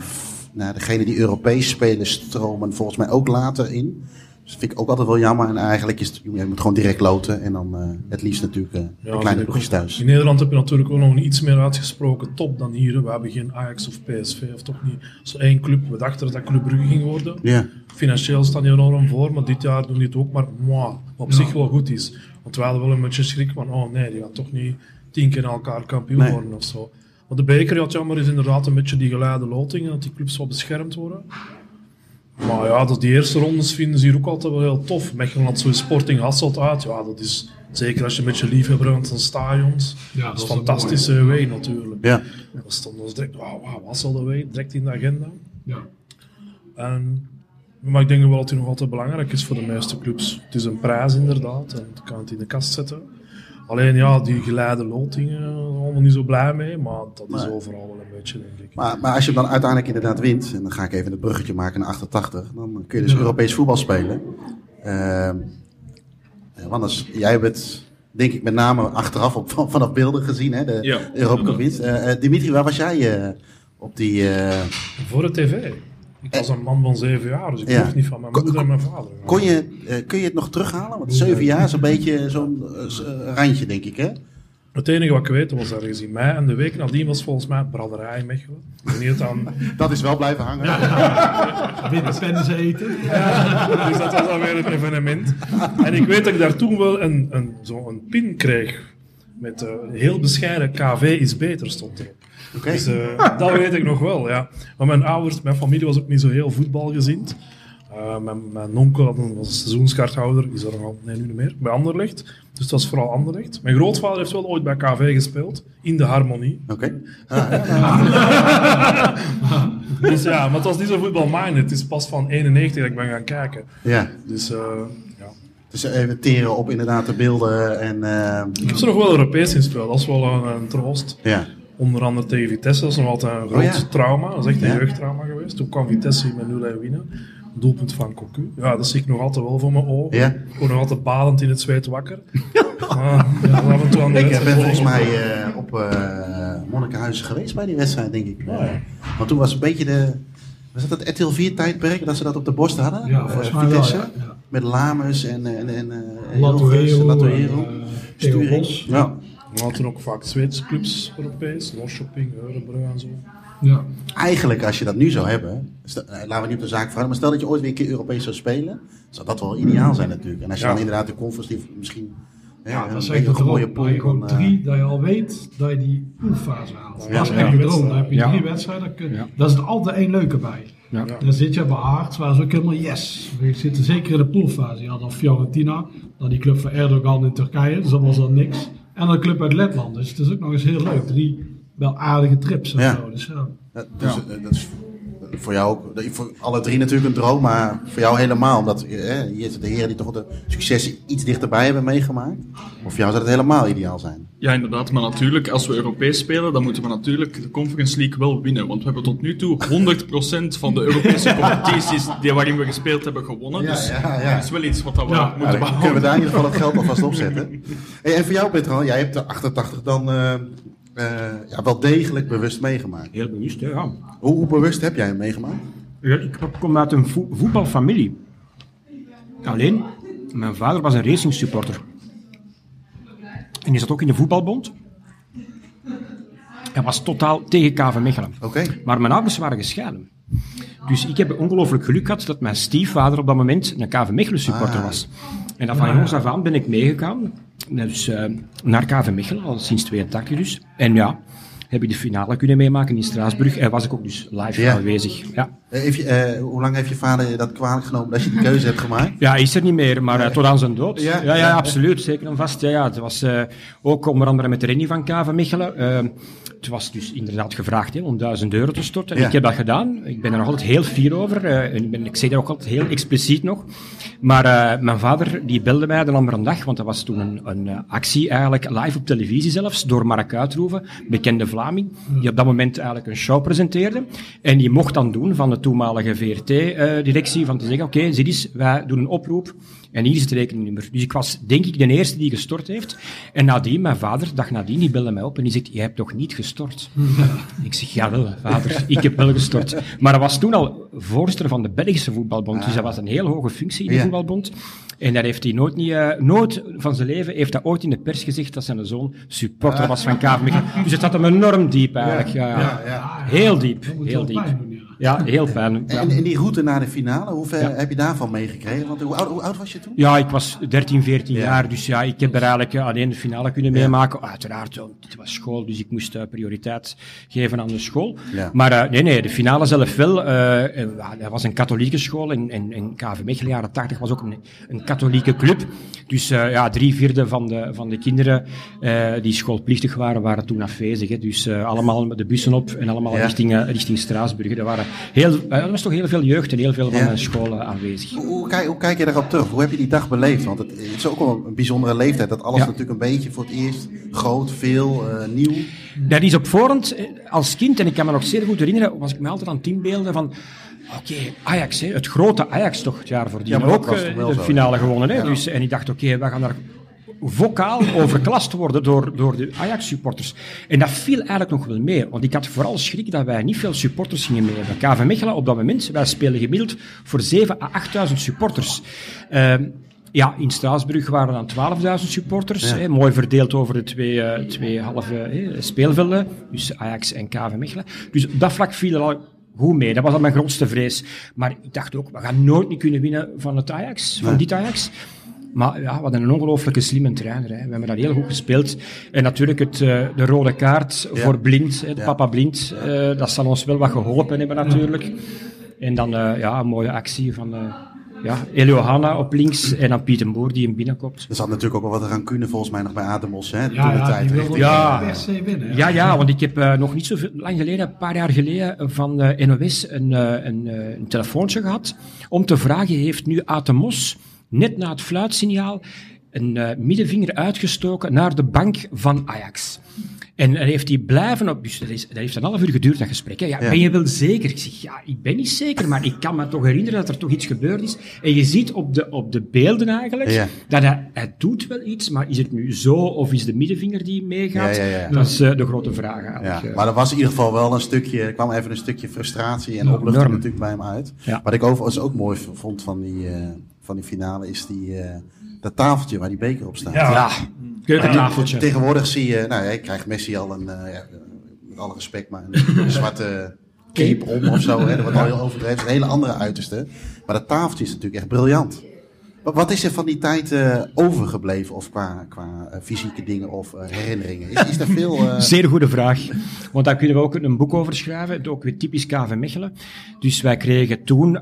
f- nou, degene die Europees spelen stromen volgens mij ook later in. Dus dat vind ik ook altijd wel jammer. En eigenlijk is het, je moet gewoon direct loten. En dan eh, het liefst natuurlijk eh, de kleine in- ploegjes thuis. In Nederland heb je natuurlijk ook nog een iets meer uitgesproken top dan hier. We hebben geen Ajax of PSV of toch niet zo één club. We dachten dat dat Club Brugge ging worden. Ja, Financieel staan die enorm voor, maar dit jaar doen die het ook maar moi, wat op Ja. zich wel goed is. Want we hadden wel een beetje schrik van, oh nee, die gaan toch niet tien keer elkaar kampioen Nee. worden of zo. Want de beker, ja, jammer is inderdaad een beetje die geleide loting, dat die clubs wel beschermd worden. Maar ja, dat die eerste rondes vinden ze hier ook altijd wel heel tof. Mechelen had zo'n Sporting Hasselt uit. Ja, dat is zeker als je met je liefhebber bent van stadions. Ja, dat is is fantastische away natuurlijk. ja. Dat stond ons direct, wauw, wow, Hasselt away, direct in de agenda. Ja. En, maar ik denk wel dat hij nog altijd belangrijk is voor de meeste clubs. Het is een prijs inderdaad en je kan het in de kast zetten. Alleen ja, die geleide lotingen, allemaal niet zo blij mee, maar dat is overal wel een beetje, denk ik. Maar, maar als je dan uiteindelijk inderdaad wint, en dan ga ik even het bruggetje maken naar 88, dan kun je dus. Europees voetbal spelen. Ja, Wannes, jij het, denk ik, met name achteraf op, van- vanaf beelden gezien, hè, de Ja, Europa Cup. Eh, eh, Dimitri, waar was jij op die... Voor de tv. Ik was een man van zeven jaar, dus ik Ja. niet van mijn Kon- moeder en mijn vader. kon je, eh, kun je het nog terughalen? Want zeven jaar is een beetje zo'n eh, eh, randje, denk ik, hè? Het enige wat ik weet was ergens in mei en de week nadien was volgens mij braderij in Mechelen. Ik weet niet het aan Dat is wel blijven hangen. Witte pensen eten. dus dat was alweer een evenement. En ik weet dat ik daar toen wel een, een, zo een pin kreeg. Met heel bescheiden KV is beter stond erop. Dus eh, dat weet ik nog wel, ja. Maar mijn ouders, mijn familie was ook niet zo heel voetbalgezind. Eh, mijn, mijn onkel had een, was een seizoenskaarthouder, is er nog al, nee, nu niet meer, bij Anderlecht. Dus dat was vooral Anderlecht. Mijn grootvader heeft wel ooit bij KV gespeeld, in de Harmonie. Oké. Dus ja, maar het was niet zo voetbalminded. Het is pas van 91 dat ik ben gaan kijken. Ja, Dus eh, ja. dus even teren op inderdaad de beelden en... eh, Ik heb ze nog wel Europees gespeeld, dat is wel een, een troost. ja. Onder andere tegen Vitesse, dat is nog altijd een groot Oh ja. trauma. Dat is echt een Ja. jeugdtrauma geweest. Toen kwam Vitesse met 0 winnen. Doelpunt van Cocu. Ja, dat zie ik nog altijd wel voor mijn ogen. Ja. Ik word nog altijd balend in het zweet wakker. Maar, ja, af en toe aan de Ik wedstrijd ben volgens volgen. mij eh, op eh Monnikenhuizen geweest bij die wedstrijd, denk ik. Eh, want toen was een beetje de... Was dat het RTL 4 tijdperk, dat ze dat op de borst hadden? Ja, Of, volgens eh, mij wel, Vitesse? ja. ja. Met Lamus en... en, en eh, en, eh, Sturing. Ja. We hadden ook vaak Zweedse clubs Europees. Losshopping, Eurebrug en zo. Ja. Eigenlijk, als je dat nu zou hebben... stel- eh, laten we niet op de zaak vragen, maar stel dat je ooit weer een keer Europees zou spelen... zou dat wel ideaal zijn natuurlijk. En als je Ja. dan inderdaad de conference League misschien... Ja, een dat is beetje echt een mooie je pool gewoon dan, eh, drie, dat je al weet dat je die poolfase haalt. Ja, dat is ja. echt de droom. Dan heb je Ja. drie wedstrijden. kun- Ja. Daar zit altijd één leuke bij. Ja. Dan zit je bij Aert, waar ze ook helemaal yes. We zitten zeker in de poolfase. Je had dan Fiorentina, dan die club van Erdogan in Turkije, dus dat was dan niks. En een club uit Letland, dus het is ook nog eens heel leuk. Drie wel aardige trips en Ja. zo. Dus ja. Ja, dus, dat is voor jou ook, dat- voor alle drie natuurlijk een droom, maar voor jou helemaal, omdat eh, hier zitten de heren die toch de successen iets dichterbij hebben meegemaakt. Of voor jou zou het helemaal ideaal zijn. Ja, inderdaad. Maar natuurlijk, als we Europees spelen, dan moeten we natuurlijk de Conference League wel winnen. Want we hebben tot nu toe 100% van de Europese competities die waarin we gespeeld hebben gewonnen. Ja, dus ja, ja. dat is wel iets wat we moeten dan kunnen we behouden. daar in ieder geval het geld alvast opzetten. Hey, en voor jou, Petran, jij hebt de 88 dan eh, eh, ja, wel degelijk bewust meegemaakt. Heel bewust, ja. Hoe, hoe bewust heb jij hem meegemaakt? Ja, Ik kom uit een vo- voetbalfamilie. Alleen, mijn vader was een racing supporter. En die zat ook in de voetbalbond. Hij was totaal tegen KV Mechelen. Maar mijn ouders waren gescheiden. Dus ik heb ongelooflijk geluk gehad dat mijn stiefvader op dat moment een KV Mechelen supporter Ah. was. En dat van jongs af aan ben ik meegegaan. Dus naar KV Mechelen, al sinds 82 dus. En ja, heb ik de finale kunnen meemaken in Straatsburg. En was ik ook dus live Ja. aanwezig. Ja. Eh, heeft je, eh, hoe lang heeft je vader je dat kwalijk genomen dat je die keuze hebt gemaakt? Ja, is er niet meer, maar tot aan zijn dood. Ja? Ja, ja, absoluut. Zeker en vast. Ja, ja, het was eh, ook onder andere met de Rennie van KV Mechelen. Eh, het was dus inderdaad gevraagd hè, om 1000 euro te storten. Ja. Ik heb dat gedaan. Ik ben er nog altijd heel fier over. eh, ik, ben, ik zeg dat ook altijd heel expliciet nog. Maar eh, mijn vader die belde mij de andere dag, want dat was toen een, een eh, actie eigenlijk live op televisie zelfs, door Mark Uitroeven, bekende Vlaming, die op dat moment eigenlijk een show presenteerde. En die mocht dan doen van de toenmalige VRT-directie, van te zeggen, oké, zie eens, wij doen een oproep. En hier is het rekeningnummer. Dus ik was, denk ik, de eerste die gestort heeft. En nadien, mijn vader, dag nadien, die belde mij op en die zegt, je hebt toch niet gestort? ik zeg, jawel, vader, ik heb wel gestort. Maar hij was toen al voorzitter van de Belgische voetbalbond. Dus dat was een heel hoge functie in de Ja. voetbalbond. En daar heeft hij nooit, niet, eh, nooit van zijn leven heeft hij ooit in de pers gezegd dat zijn zoon supporter was van KV Mechelen. Dus het zat hem enorm diep eigenlijk. Ja, ja. Heel diep, heel diep. Ja. Heel pijn. Ja. En, en die route naar de finale, hoeveel Ja. heb je daarvan meegekregen? Want hoe oud, hoe oud was je toen? Ja, ik was 13, 14 Ja. jaar, dus ja, ik heb er eigenlijk eh, alleen de finale kunnen meemaken. Uiteraard, het was school, dus ik moest eh, prioriteit geven aan de school. Maar eh, nee, nee, de finale zelf wel. ja, dat was een katholieke school en, en, en KV Mechelen, jaren 80, was ook een, een katholieke club. Dus ja, drie vierde van de, van de kinderen die schoolplichtig waren, waren toen afwezig. Hè. Dus allemaal met de bussen op en allemaal richting, richting Straatsburg. Er, waren heel, eh, er was toch heel veel jeugd en heel veel van Ja. de scholen aanwezig. Hoe, hoe kijk, hoe kijk je daarop terug? Hoe heb je die dag beleefd? Want het, het is ook wel een bijzondere leeftijd. Dat alles Ja. natuurlijk een beetje voor het eerst groot, veel, eh, nieuw. Dat is op voorhand, eh, als kind, en ik kan me nog zeer goed herinneren, was ik me altijd aan het inbeelden van, oké, Ajax, hè, het grote Ajax toch het jaar voordien. Ja, maar ook was toch wel de finale gewonnen. Hè? Ja. Dus, en ik dacht, oké, we gaan daar vocaal overklast worden door, door de Ajax-supporters. En dat viel eigenlijk nog wel mee, want ik had vooral schrik dat wij niet veel supporters gingen mee hebben. KV Mechelen op dat moment, wij spelen gemiddeld voor 7.000 à 8.000 supporters. Ehm, ja, in Straatsburg waren dan 12.000 supporters, Ja. hè, mooi verdeeld over de twee, eh, twee halve hè, speelvelden, dus Ajax en KV Mechelen. Dus op dat vlak viel er al goed mee, dat was al mijn grootste vrees. Maar ik dacht ook, we gaan nooit niet kunnen winnen van het Ajax, van Nee. dit Ajax. Maar ja, hadden een ongelooflijke slimme trainer. Hè. We hebben dat heel goed gespeeld. En natuurlijk het, eh, de rode kaart Ja. voor Blind, hè, de Ja. papa Blind, eh, dat zal ons wel wat geholpen hebben natuurlijk. En dan eh, ja, een mooie actie van ja, Elio Hanna op links en dan Pieter Boer die hem binnenkopt. Er zat natuurlijk ook wel wat rancune volgens mij nog bij Ademos. Hè, toen Ja, de ja, tijd. richting- Ja. per se winnen. Ja, ja, want ik heb eh, nog niet zo veel- lang geleden, een paar jaar geleden, van eh, NOS een, eh, een, eh, een telefoontje gehad om te vragen, heeft nu Atemos net na het fluitsignaal een eh, middenvinger uitgestoken naar de bank van Ajax. En heeft hij blijven op, dus dat, is, dat heeft een half uur geduurd, dat gesprek. Hè. Ja, Ja. Ben je wel zeker? Ik zeg, ja, ik ben niet zeker, maar ik kan me toch herinneren dat er toch iets gebeurd is. En je ziet op de, op de beelden eigenlijk, Ja. dat hij, hij doet wel iets, maar is het nu zo of is de middenvinger die meegaat? Dat is eh, de grote vraag eigenlijk. Ja, eh. maar er was in ieder geval wel een stukje, er kwam even een stukje frustratie en opluchting natuurlijk bij hem uit. Wat ik overigens ook mooi vond van die, van die finale is die, eh, dat tafeltje waar die beker op staat. Ja. ja, keukentafeltje. Tegenwoordig zie je, nou ja, krijgt Messi al een, eh, ja, met alle respect, maar een zwarte cape om of zo. Hè, dat wordt al heel overdreven. Dat is een hele andere uiterste. Maar dat tafeltje is natuurlijk echt briljant. Wat- is er van die tijd eh, overgebleven, of qua, qua eh, fysieke dingen of eh, herinneringen? Is, is er veel... Zeer goede vraag. Want daar kunnen we ook een boek over schrijven. Ook weer typisch KV Mechelen. Dus wij kregen toen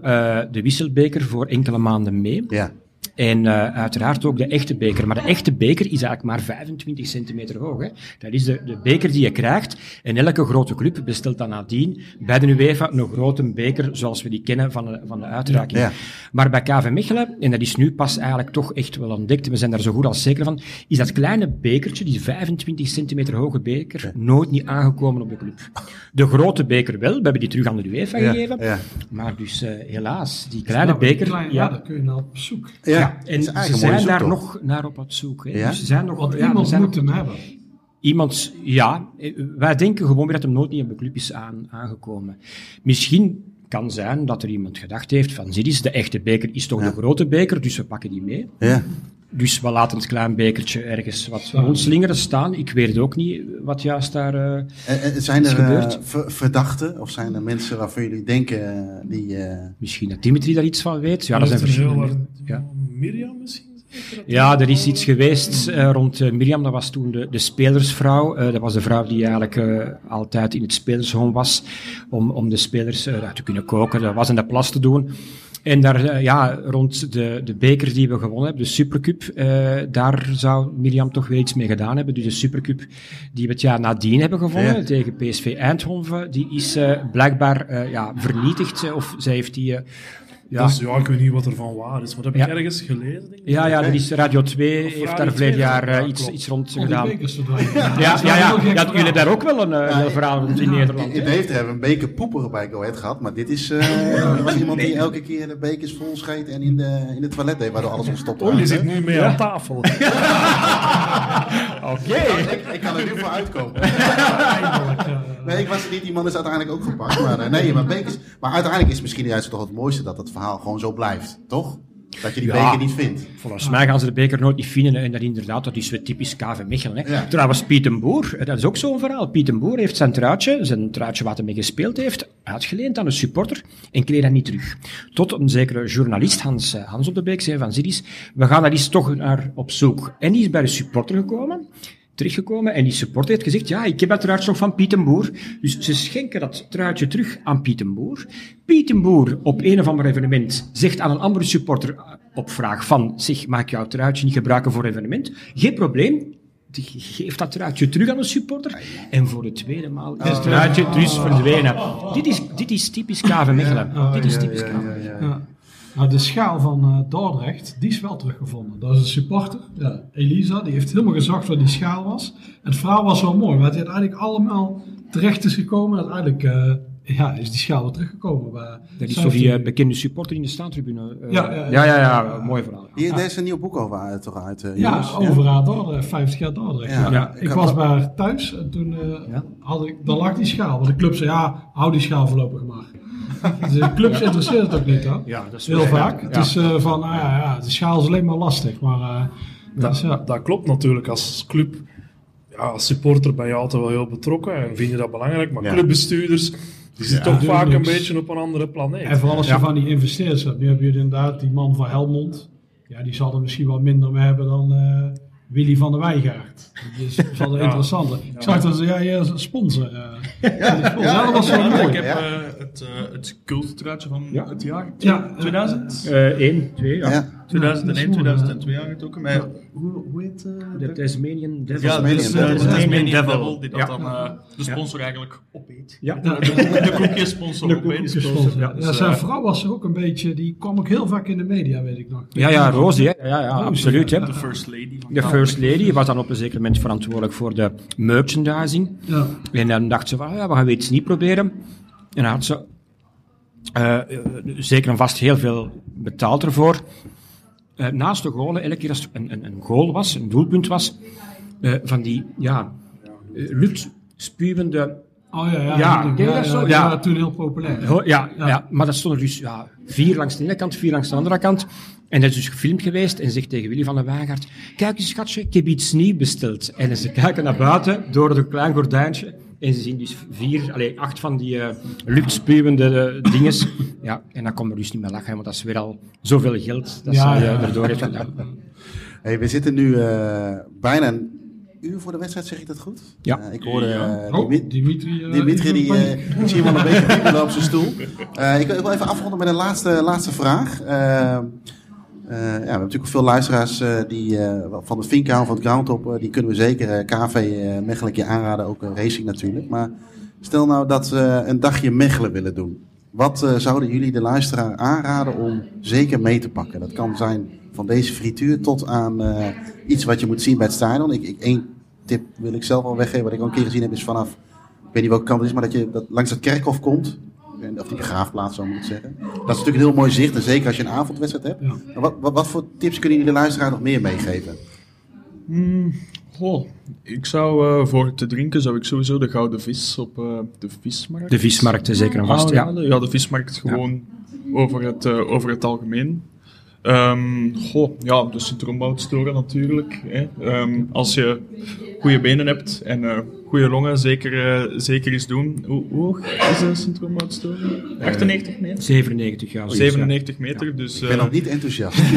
de wisselbeker voor enkele maanden mee. ja, En eh, uiteraard ook de echte beker. Maar de echte beker is eigenlijk maar 25 centimeter hoog. Hè. Dat is de, de beker die je krijgt. En elke grote club bestelt dan nadien bij de UEFA een grote beker zoals we die kennen van de, van de uitreiking. Ja. Maar bij KV Mechelen, en dat is nu pas eigenlijk toch echt wel ontdekt, we zijn daar zo goed als zeker van, is dat kleine bekertje, die 25 centimeter hoge beker, nooit niet aangekomen op de club. De grote beker wel, we hebben die terug aan de UEFA Ja, gegeven. ja. Maar dus eh, helaas, die kleine Nou, beker... kleine- ja, daar kun je naar op zoek. Ja. En ze zijn daar nog naar op het zoek. Hè. Ja? Dus ze zijn nog, Want ja, iemand zijn moet nog- hem hebben. Iemand, ja. Wij denken gewoon weer dat hem nooit niet op de club is aan, aangekomen. Misschien kan zijn dat er iemand gedacht heeft van, zie eens, de echte beker is toch Ja. de grote beker, dus we pakken die mee. Ja. Dus we laten het klein bekertje ergens wat rondslingeren staan. Ik weet ook niet wat juist daar... eh, En, en zijn Is er gebeurd. ver- verdachten of zijn er mensen waarvan jullie denken die... eh, misschien dat Dimitri daar iets van weet. Ja, dat zijn er verschillende. Ja. Mirjam misschien? zeker? Ja, er is iets geweest eh, rond eh, Mirjam, dat was toen de, de spelersvrouw. Eh, dat was de vrouw die eigenlijk eh, altijd in het spelershome was om, om de spelers te kunnen koken, dat was in de plas te doen. En daar, eh, ja, rond de, de beker die we gewonnen hebben, de Supercup, eh, daar zou Mirjam toch weer iets mee gedaan hebben. Dus de Supercup die we het jaar nadien hebben gewonnen Ja. tegen PSV Eindhoven, die is eh, blijkbaar ja, vernietigd. of zij heeft die... Ja. Dus ja, ik weet niet wat er van waar is. Maar dat heb ik Ja. ergens gelezen, denk ik. Ja, ja, er is Radio 2 Of heeft Radio daar 2, verleden jaar ja, iets, iets rond gedaan. Ja, Dat ja, ja. jullie hebben daar ook wel een eh, verhaal rond in Nederland. In Deventer hebben we een beker poeperen bij Go Ahead gehad. Maar dit is eh, was iemand die elke keer de bekers vol scheet en in, de, in het toilet deed, waardoor alles ontstopt Oh, je zit nu mee aan tafel. Oké. Ik, ik kan er nu voor uitkomen. Nee, ik was er niet. Die man is uiteindelijk ook gepakt. Maar eh, nee, maar bekers. Maar uiteindelijk is misschien juist toch het mooiste dat het verhaal gewoon zo blijft, toch? Dat je die beker niet vindt. Volgens mij gaan ze de beker nooit niet vinden. En dat inderdaad, dat is weer typisch KV Mechelen. Hè. Trouwens, Piet den Boer, dat is ook zo'n verhaal. Piet den Boer heeft zijn truitje, zijn truitje wat hij mee gespeeld heeft, uitgeleend aan een supporter en kreeg dat niet terug. Tot een zekere journalist, Hans, eh, Hans op de Beek, zei van Zidis, we gaan daar eens toch naar op zoek. En die is bij de supporter gekomen, teruggekomen, en die supporter heeft gezegd, ja, ik heb dat truitje nog van Piet den Boer. Dus ze schenken dat truitje terug aan Piet den Boer. Piet den Boer op een of ander evenement zegt aan een andere supporter eh, op vraag van, zeg, maak jouw truitje niet gebruiken voor evenement? Geen probleem. Die geeft dat truitje terug aan de supporter. En voor de tweede maal is het truitje dus verdwenen. Dit is, dit is typisch KV Mechelen. dit is typisch KV. Nou, de schaal van eh, Dordrecht, die is wel teruggevonden. Dat is een supporter, ja, Elisa, die heeft helemaal gezocht waar die schaal was. Het verhaal was wel mooi, want hij uiteindelijk allemaal terecht is gekomen. Uiteindelijk eh, ja, is die schaal weer teruggekomen. Bij Dat is 15 toch die eh, bekende supporter in de staantribune? eh, Ja, ja, ja, ja. ja, ja, mooi verhaal. Hier, Daar is een nieuw boek over uit, toch uit, eh, Ja, over Dordrecht, 50 jaar Dordrecht. Ja. Ja. Ja. Ik was haar thuis en toen eh, Ja. had ik, dan lag die schaal. Want de club zei, ja, hou die schaal voorlopig maar. Dus de clubs interesseert het ook niet, hè? Ja, dat is Heel vaak. Ja. Het is eh, van, nou ja, ja, de schaal is alleen maar lastig. Maar eh, dus, ja. Dat, dat klopt natuurlijk. Als club, ja, als supporter ben je altijd wel heel betrokken en vind je dat belangrijk. Maar Ja. clubbestuurders, die zitten toch vaak een beetje op een andere planeet. En vooral als je Ja. van die investeerders hebt. Nu heb je inderdaad die man van Helmond. Ja, die zal er misschien wat minder mee hebben dan eh, Willy van der Wijgaard. Dat is, wel Ja. interessant. Ik zag dat ze, ja, je is een sponsor. eh. ja, dat was wel Ja, mooi. ik heb ja. Eh, het, eh het van Ja. het jaar Ja, 2000. Eén, twee, ja. Ja. 2001, dat is mooi, 2002 aangetrokken. Maar hoe, hoe heet eh, De Tasmanian Devils. Ja, dus, eh, Devil. de Tasmanian Devil, Devil. die dat Ja. dan eh, de sponsor eigenlijk opeet. Ja. Ja, De, de koekjesponsor de opeet. koekjessponsor. Ja, Dus, zijn vrouw was er ook een beetje, die kwam ook heel vaak in de media, weet ik nog. Ja, ja, Rosie, hè. Ja, ja, absoluut, hè. de first lady. De First Lady was dan op een zeker moment verantwoordelijk voor de merchandising. Ja. En dan dacht ze van, ja, we gaan iets niet proberen. En dan had ze eh, zeker en vast heel veel betaald ervoor. Eh, naast de goalen, elke keer als er een, een, een goal was, een doelpunt was, eh, van die, ja, eh, luchtspuwende... Oh ja, ja. Ja, ja, ja, zo? toen heel populair. Ho- Ja, ja. Ja. maar dat stonden dus ja, vier langs de ene kant, vier langs de andere kant. En dat is dus gefilmd geweest en zegt tegen Willy van der Waagaard, kijk eens schatje, ik heb iets nieuws besteld. En ze kijken naar buiten door een klein gordijntje en ze zien dus vier, allez, acht van die eh luchtspuwende eh, dinges. Ja, en dan kon er dus niet meer lachen, want dat is weer al zoveel geld dat Ja, ze ja. eh, erdoor heeft gedaan. Hey, we zitten nu eh, bijna een uur voor de wedstrijd, zeg ik dat goed? Ja. Ik hoorde Oh, Dimi- Dimitri. eh, Dimitri, die, hem wel een beetje op zijn stoel. Eh, ik, wil- ik wil even afronden met een laatste, laatste vraag. Eh, ja, we hebben natuurlijk veel luisteraars eh, die, eh, van de Vinkhouw, van het Groundhop, eh, die kunnen we zeker KV Mechelen aanraden, ook racing natuurlijk. Maar stel nou dat ze een dagje Mechelen willen doen. Wat zouden jullie de luisteraar aanraden om zeker mee te pakken? Dat kan zijn van deze frituur tot aan iets wat je moet zien bij het stadion. Ik, ik, tip wil ik zelf al weggeven, wat ik al een keer gezien heb, is vanaf, ik weet niet welke kant het is, maar dat je dat langs het kerkhof komt. En- Of die begraafplaats, zo moet ik zeggen. Dat is natuurlijk een heel mooi zicht, en zeker als je een avondwedstrijd hebt. Ja. Wat, wat, wat voor tips kunnen jullie de luisteraar nog meer meegeven? Goh, ik zou eh, voor te drinken zou ik sowieso de gouden vis op eh, de vismarkt. De vismarkt zeker en vast, Ah, ja. de, ja, de vismarkt gewoon over, het, eh, over het algemeen. Ehm, goh, ja, de Citroenboutstoren natuurlijk. Hè. Ehm, als je goede benen hebt en eh goede longen, zeker, eh, zeker eens doen. Hoe, hoog is de Citroenboutstoren? 98 meter? 97 jaar. 97 meter, dus... Ik ben eh, nog niet enthousiast.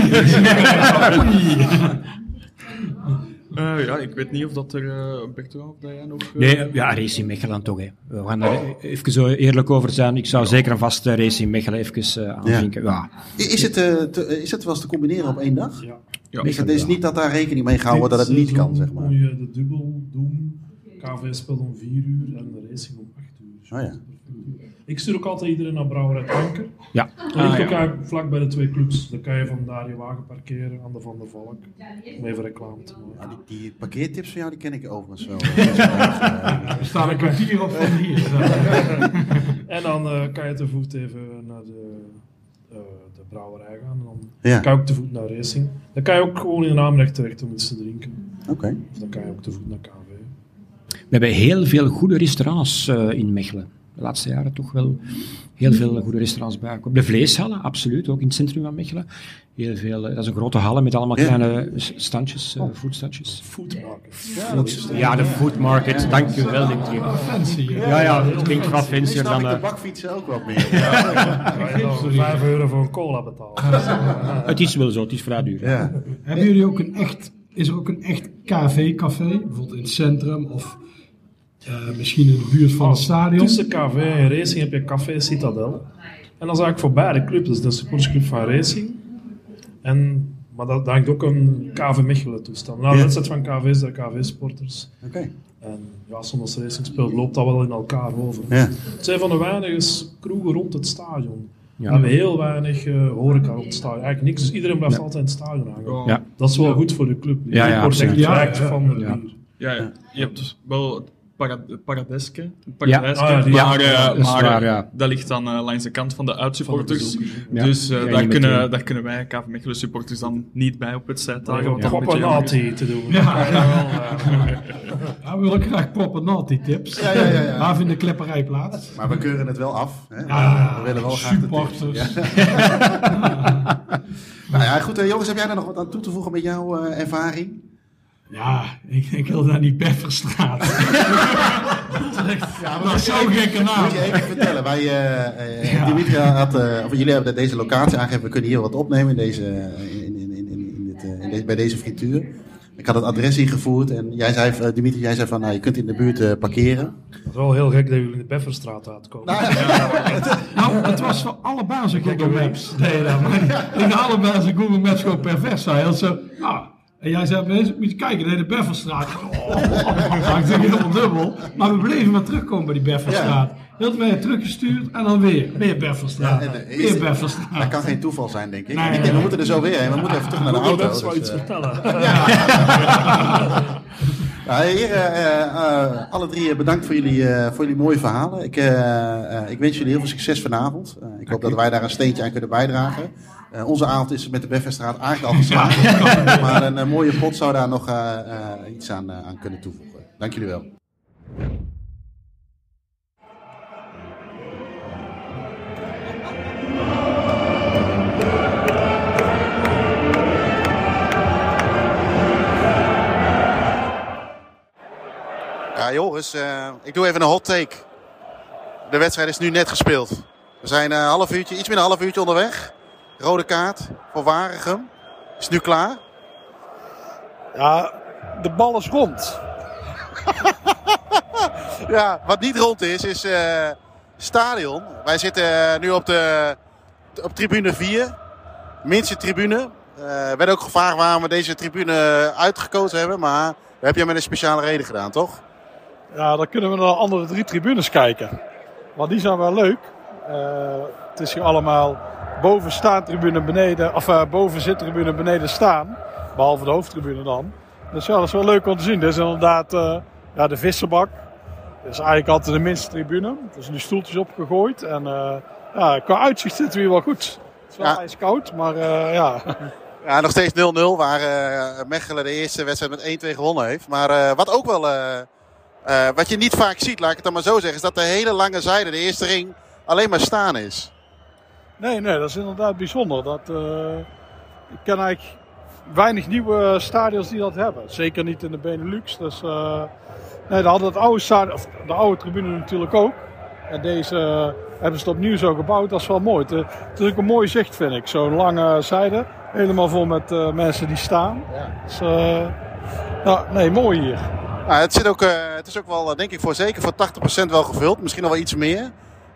eh, ja, ik weet niet of dat er... Uh, Bertrand, of dat jij nog... eh, Nee, ja, Racing Mechelen toch. Hè. We gaan daar even zo eerlijk over zijn. Ik zou zeker en vast eh, Racing Mechelen even eh, aanvinken. Ja. Is het, eh, te, is het wel eens te combineren op één dag? Ja. ja. Is het is niet dat daar rekening mee gehouden wordt dat het niet kan, zeg maar. Moet je de dubbel doen. KV speelt om 4 uur en de racing om 8 uur. Oh ja. Ik stuur ook altijd iedereen naar Brouwerij Tanker. Ja. Dat ligt Ah, ja. vlak bij de twee clubs. Dan kan je van daar je wagen parkeren aan de Van der Valk. Om even reclame te maken. Ah, die, die parkeertips van jou, die ken ik overigens wel. Er staat een kwartier op van hier. En dan eh, kan je te voet even naar de, eh, de brouwerij gaan. En dan Ja. kan je ook te voet naar Racing. Dan kan je ook gewoon in de naamrecht terecht om iets te drinken. Oké. Of dan kan je ook te voet naar KV. We hebben heel veel goede restaurants eh, in Mechelen. De laatste jaren toch wel heel veel goede restaurants bijgekomen. De vleeshallen, absoluut, ook in het centrum van Mechelen. Heel veel, eh, dat is een grote halle met allemaal kleine standjes, eh foodstandjes. Foodmarket. Ja, de food market, dank u wel, Dimitri. Fancy. Ja, ja, het klinkt wat fancier snap dan... ik de eh, bakfietsen ook wat meer. Ga je dan 5 euro voor een cola betalen. het is wel zo, het is vrij duur. Ja. Hebben jullie ook een echt, is er ook een echt KV-café? Bijvoorbeeld in het centrum of eh, misschien in de buurt van het stadion? Tussen KV en Racing heb je Café Citadel. En dat is eigenlijk voor beide clubs. Dat is de supportersclub van Racing. En, maar dat, daar hangt ook een KV Mechelen toestand. Na de wedstrijd van KV is de KV-sporters. Oké. En ja, soms als Racing speelt, loopt dat wel in elkaar over. Ja. Het zijn van de weinige kroegen rond het stadion. Ja. We hebben heel weinig eh, horeca rond het stadion. Eigenlijk niks, dus iedereen blijft altijd in het stadion hangen. Ja. Dat is wel goed voor de club. Ja, ja, wordt echt van bier. Ja, ja. je hebt dus wel het para Paradeske. het Paradijske, Ah, ja, maar, ja, eh, dat maar waar, eh, ja. dat ligt dan eh, langs de kant van de uitsupporters. Ja. Dus eh, daar, kunnen, daar kunnen wij, KV Mechelen supporters, dan niet bij op het Daar wedstrijddagen. is. naughty te doen. Ja, we willen graag proppen naughty tips. Ja, ja, ja, ja. Waar vindt de klepperij plaats? Maar we keuren het wel af. Hè? Ja, we willen wel graag de tips. supporters. Nou ja, goed. eh, jongens, heb jij daar nog wat aan toe te voegen met jouw eh, ervaring? Ja, ik, ik wil daar niet Befferstraat. dat is zo'n gekke naam. Moet je even vertellen. Wij, eh, eh, Dimitri had, eh, of jullie hebben deze locatie aangegeven. We kunnen hier wat opnemen in deze, in, in, in, in, in dit, eh, in deze- bij deze frituur. Ik had het adres ingevoerd en jij zei, Dimitri, jij zei van, nou, je kunt in de buurt eh, parkeren. Het is wel heel gek dat jullie in de Befferstraat uitkomen. Nou, het was voor allebei zo'n gekke maps. Nee, dat, maar die allebei Google Maps gewoon pervers zijn. Dat zo, nou, en jij zei, "Mensen, moet je kijken, nee, de Befferstraat. Oh, ik helemaal dubbel. Maar we bleven maar terugkomen bij die Befferstraat. Heel wij teruggestuurd en dan weer. Weer Befferstraat. Ja, Dat kan geen toeval zijn, denk ik. Nee, ik denk, nee. we moeten er zo weer heen. We moeten even terug naar de auto. Maps wou dus, iets eh, vertellen. Nou, heren, eh, eh, alle drie bedankt voor jullie, eh, voor jullie mooie verhalen. Ik, ik wens jullie heel veel succes vanavond. Eh, ik hoop dat wij daar een steentje aan kunnen bijdragen. Eh, onze avond is met de Befferstraat eigenlijk al geslaagd. maar een eh, mooie pot zou daar nog eh, eh, iets aan, aan kunnen toevoegen. Dank jullie wel. Ja, Joris, eh, ik doe even een hot take. De wedstrijd is nu net gespeeld. We zijn een half uurtje, iets meer dan een half uurtje onderweg. Rode kaart voor Waregem. Is nu klaar? Ja, de bal is rond. Ja, wat niet rond is, is eh stadion. Wij zitten eh, nu op, de, op tribune 4. Minste tribune. Eh werd ook gevraagd waarom we deze tribune uitgekozen hebben. Maar dat heb je met een speciale reden gedaan, toch? Ja, dan kunnen we naar de andere drie tribunes kijken. Maar die zijn wel leuk. Het is hier allemaal boven staantribune beneden, of eh, boven zittribune beneden staan. Behalve de hoofdtribune dan. Dus ja, dat is wel leuk om te zien. Dit is inderdaad eh, ja, de visserbak. Dit is eigenlijk altijd de minste tribune. Er zijn nu stoeltjes opgegooid. En eh, ja, qua uitzicht zitten we hier wel goed. Het is wel Ja. ijskoud, maar ja. Ja, nog steeds 0-0, waar Mechelen de eerste wedstrijd met 1-2 gewonnen heeft. Maar wat ook wel, wat je niet vaak ziet, laat ik het dan maar zo zeggen, is dat de hele lange zijde, de eerste ring, alleen maar staan is. Nee, nee, dat is inderdaad bijzonder. Dat, eh, ik ken eigenlijk weinig nieuwe stadions die dat hebben. Zeker niet in de Benelux. Dus, eh, nee, we hadden het oude stadion, of de oude tribune natuurlijk ook. En deze eh, hebben ze het opnieuw zo gebouwd. Dat is wel mooi. Het, het is ook een mooi zicht, vind ik. Zo'n lange zijde. Helemaal vol met mensen die staan. Dus, ja, nee, mooi hier. Nou, het, zit ook, het is ook wel, denk ik, voor zeker voor 80% wel gevuld. Misschien nog wel iets meer.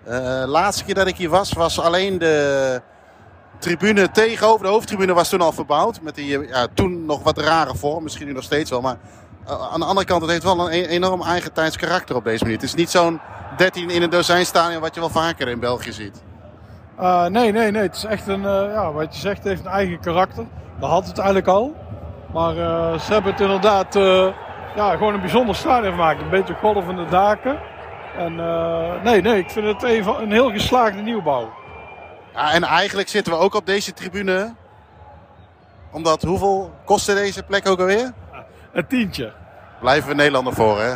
Eh laatste keer dat ik hier was, was alleen de tribune tegenover. De hoofdtribune was toen al verbouwd. Met die eh, ja, toen nog wat rare vorm. Misschien nu nog steeds wel. Maar eh, aan de andere kant, het heeft wel een e- enorm eigen tijds karakter op deze manier. Het is niet zo'n 13 in een dozijn stadion wat je wel vaker in België ziet. Uh, nee, nee, nee. Het is echt een, ja, wat je zegt, heeft een eigen karakter. Dat had het eigenlijk al. Maar ze hebben het inderdaad ja, gewoon een bijzonder stadion gemaakt. Een beetje golvende daken. En nee, nee, ik vind het een heel geslaagde nieuwbouw. Ja, en eigenlijk zitten we ook op deze tribune. Omdat, hoeveel kostte deze plek ook alweer? Een tientje. Blijven we Nederlander voor, hè?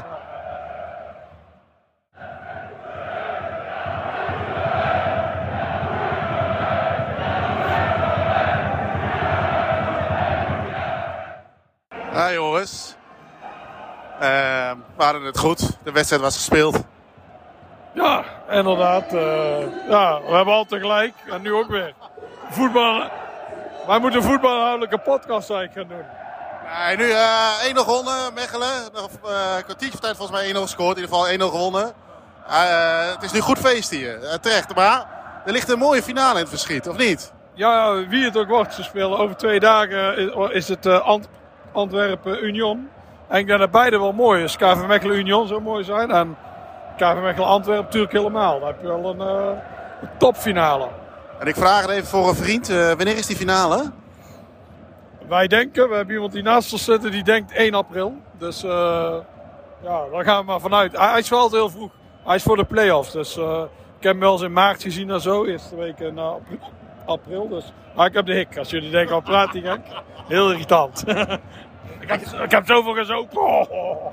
Ja, jongens. Uh, we hadden het goed. De wedstrijd was gespeeld. Inderdaad. Uh, ja, we hebben altijd gelijk. En nu ook weer. Voetbal. Wij moeten een voetbalhoudelijke podcast eigenlijk gaan doen. Nee, nu uh, 1-0 gewonnen, Mechelen. Nog uh, een kwartiertje tijd volgens mij 1-0 gescoord. In ieder geval 1-0 gewonnen. Het is nu goed feest hier, terecht. Maar er ligt een mooie finale in het verschiet, of niet? Ja, wie het ook wordt. Ze spelen over twee dagen is, het Ant Antwerpen Union. En ik denk dat beide wel mooi is. KV Mechelen Union zou mooi zijn. En KV Mechelen Antwerpen natuurlijk helemaal. Dan heb je wel een, een topfinale. En ik vraag het even voor een vriend. wanneer is die finale? Wij denken, we hebben iemand die naast ons zit die denkt 1 april. Dus uh, ja, daar gaan we maar vanuit. Hij, hij is wel altijd heel vroeg. Hij is voor de play-offs. Dus ik heb hem wel eens in maart gezien en zo. Eerste week in uh, april. Dus. Maar ik heb de hik. Als jullie denken, wat praat die gek? Heel irritant. ik, heb, ik heb zoveel gezopen. Oh.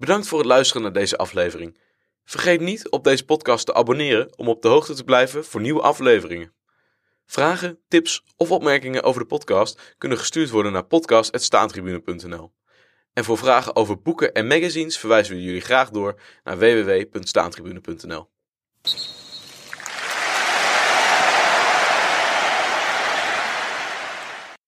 Bedankt voor het luisteren naar deze aflevering. Vergeet niet op deze podcast te abonneren om op de hoogte te blijven voor nieuwe afleveringen. Vragen, tips of opmerkingen over de podcast kunnen gestuurd worden naar podcast.staantribune.nl. En voor vragen over boeken en magazines verwijzen we jullie graag door naar www.staantribune.nl.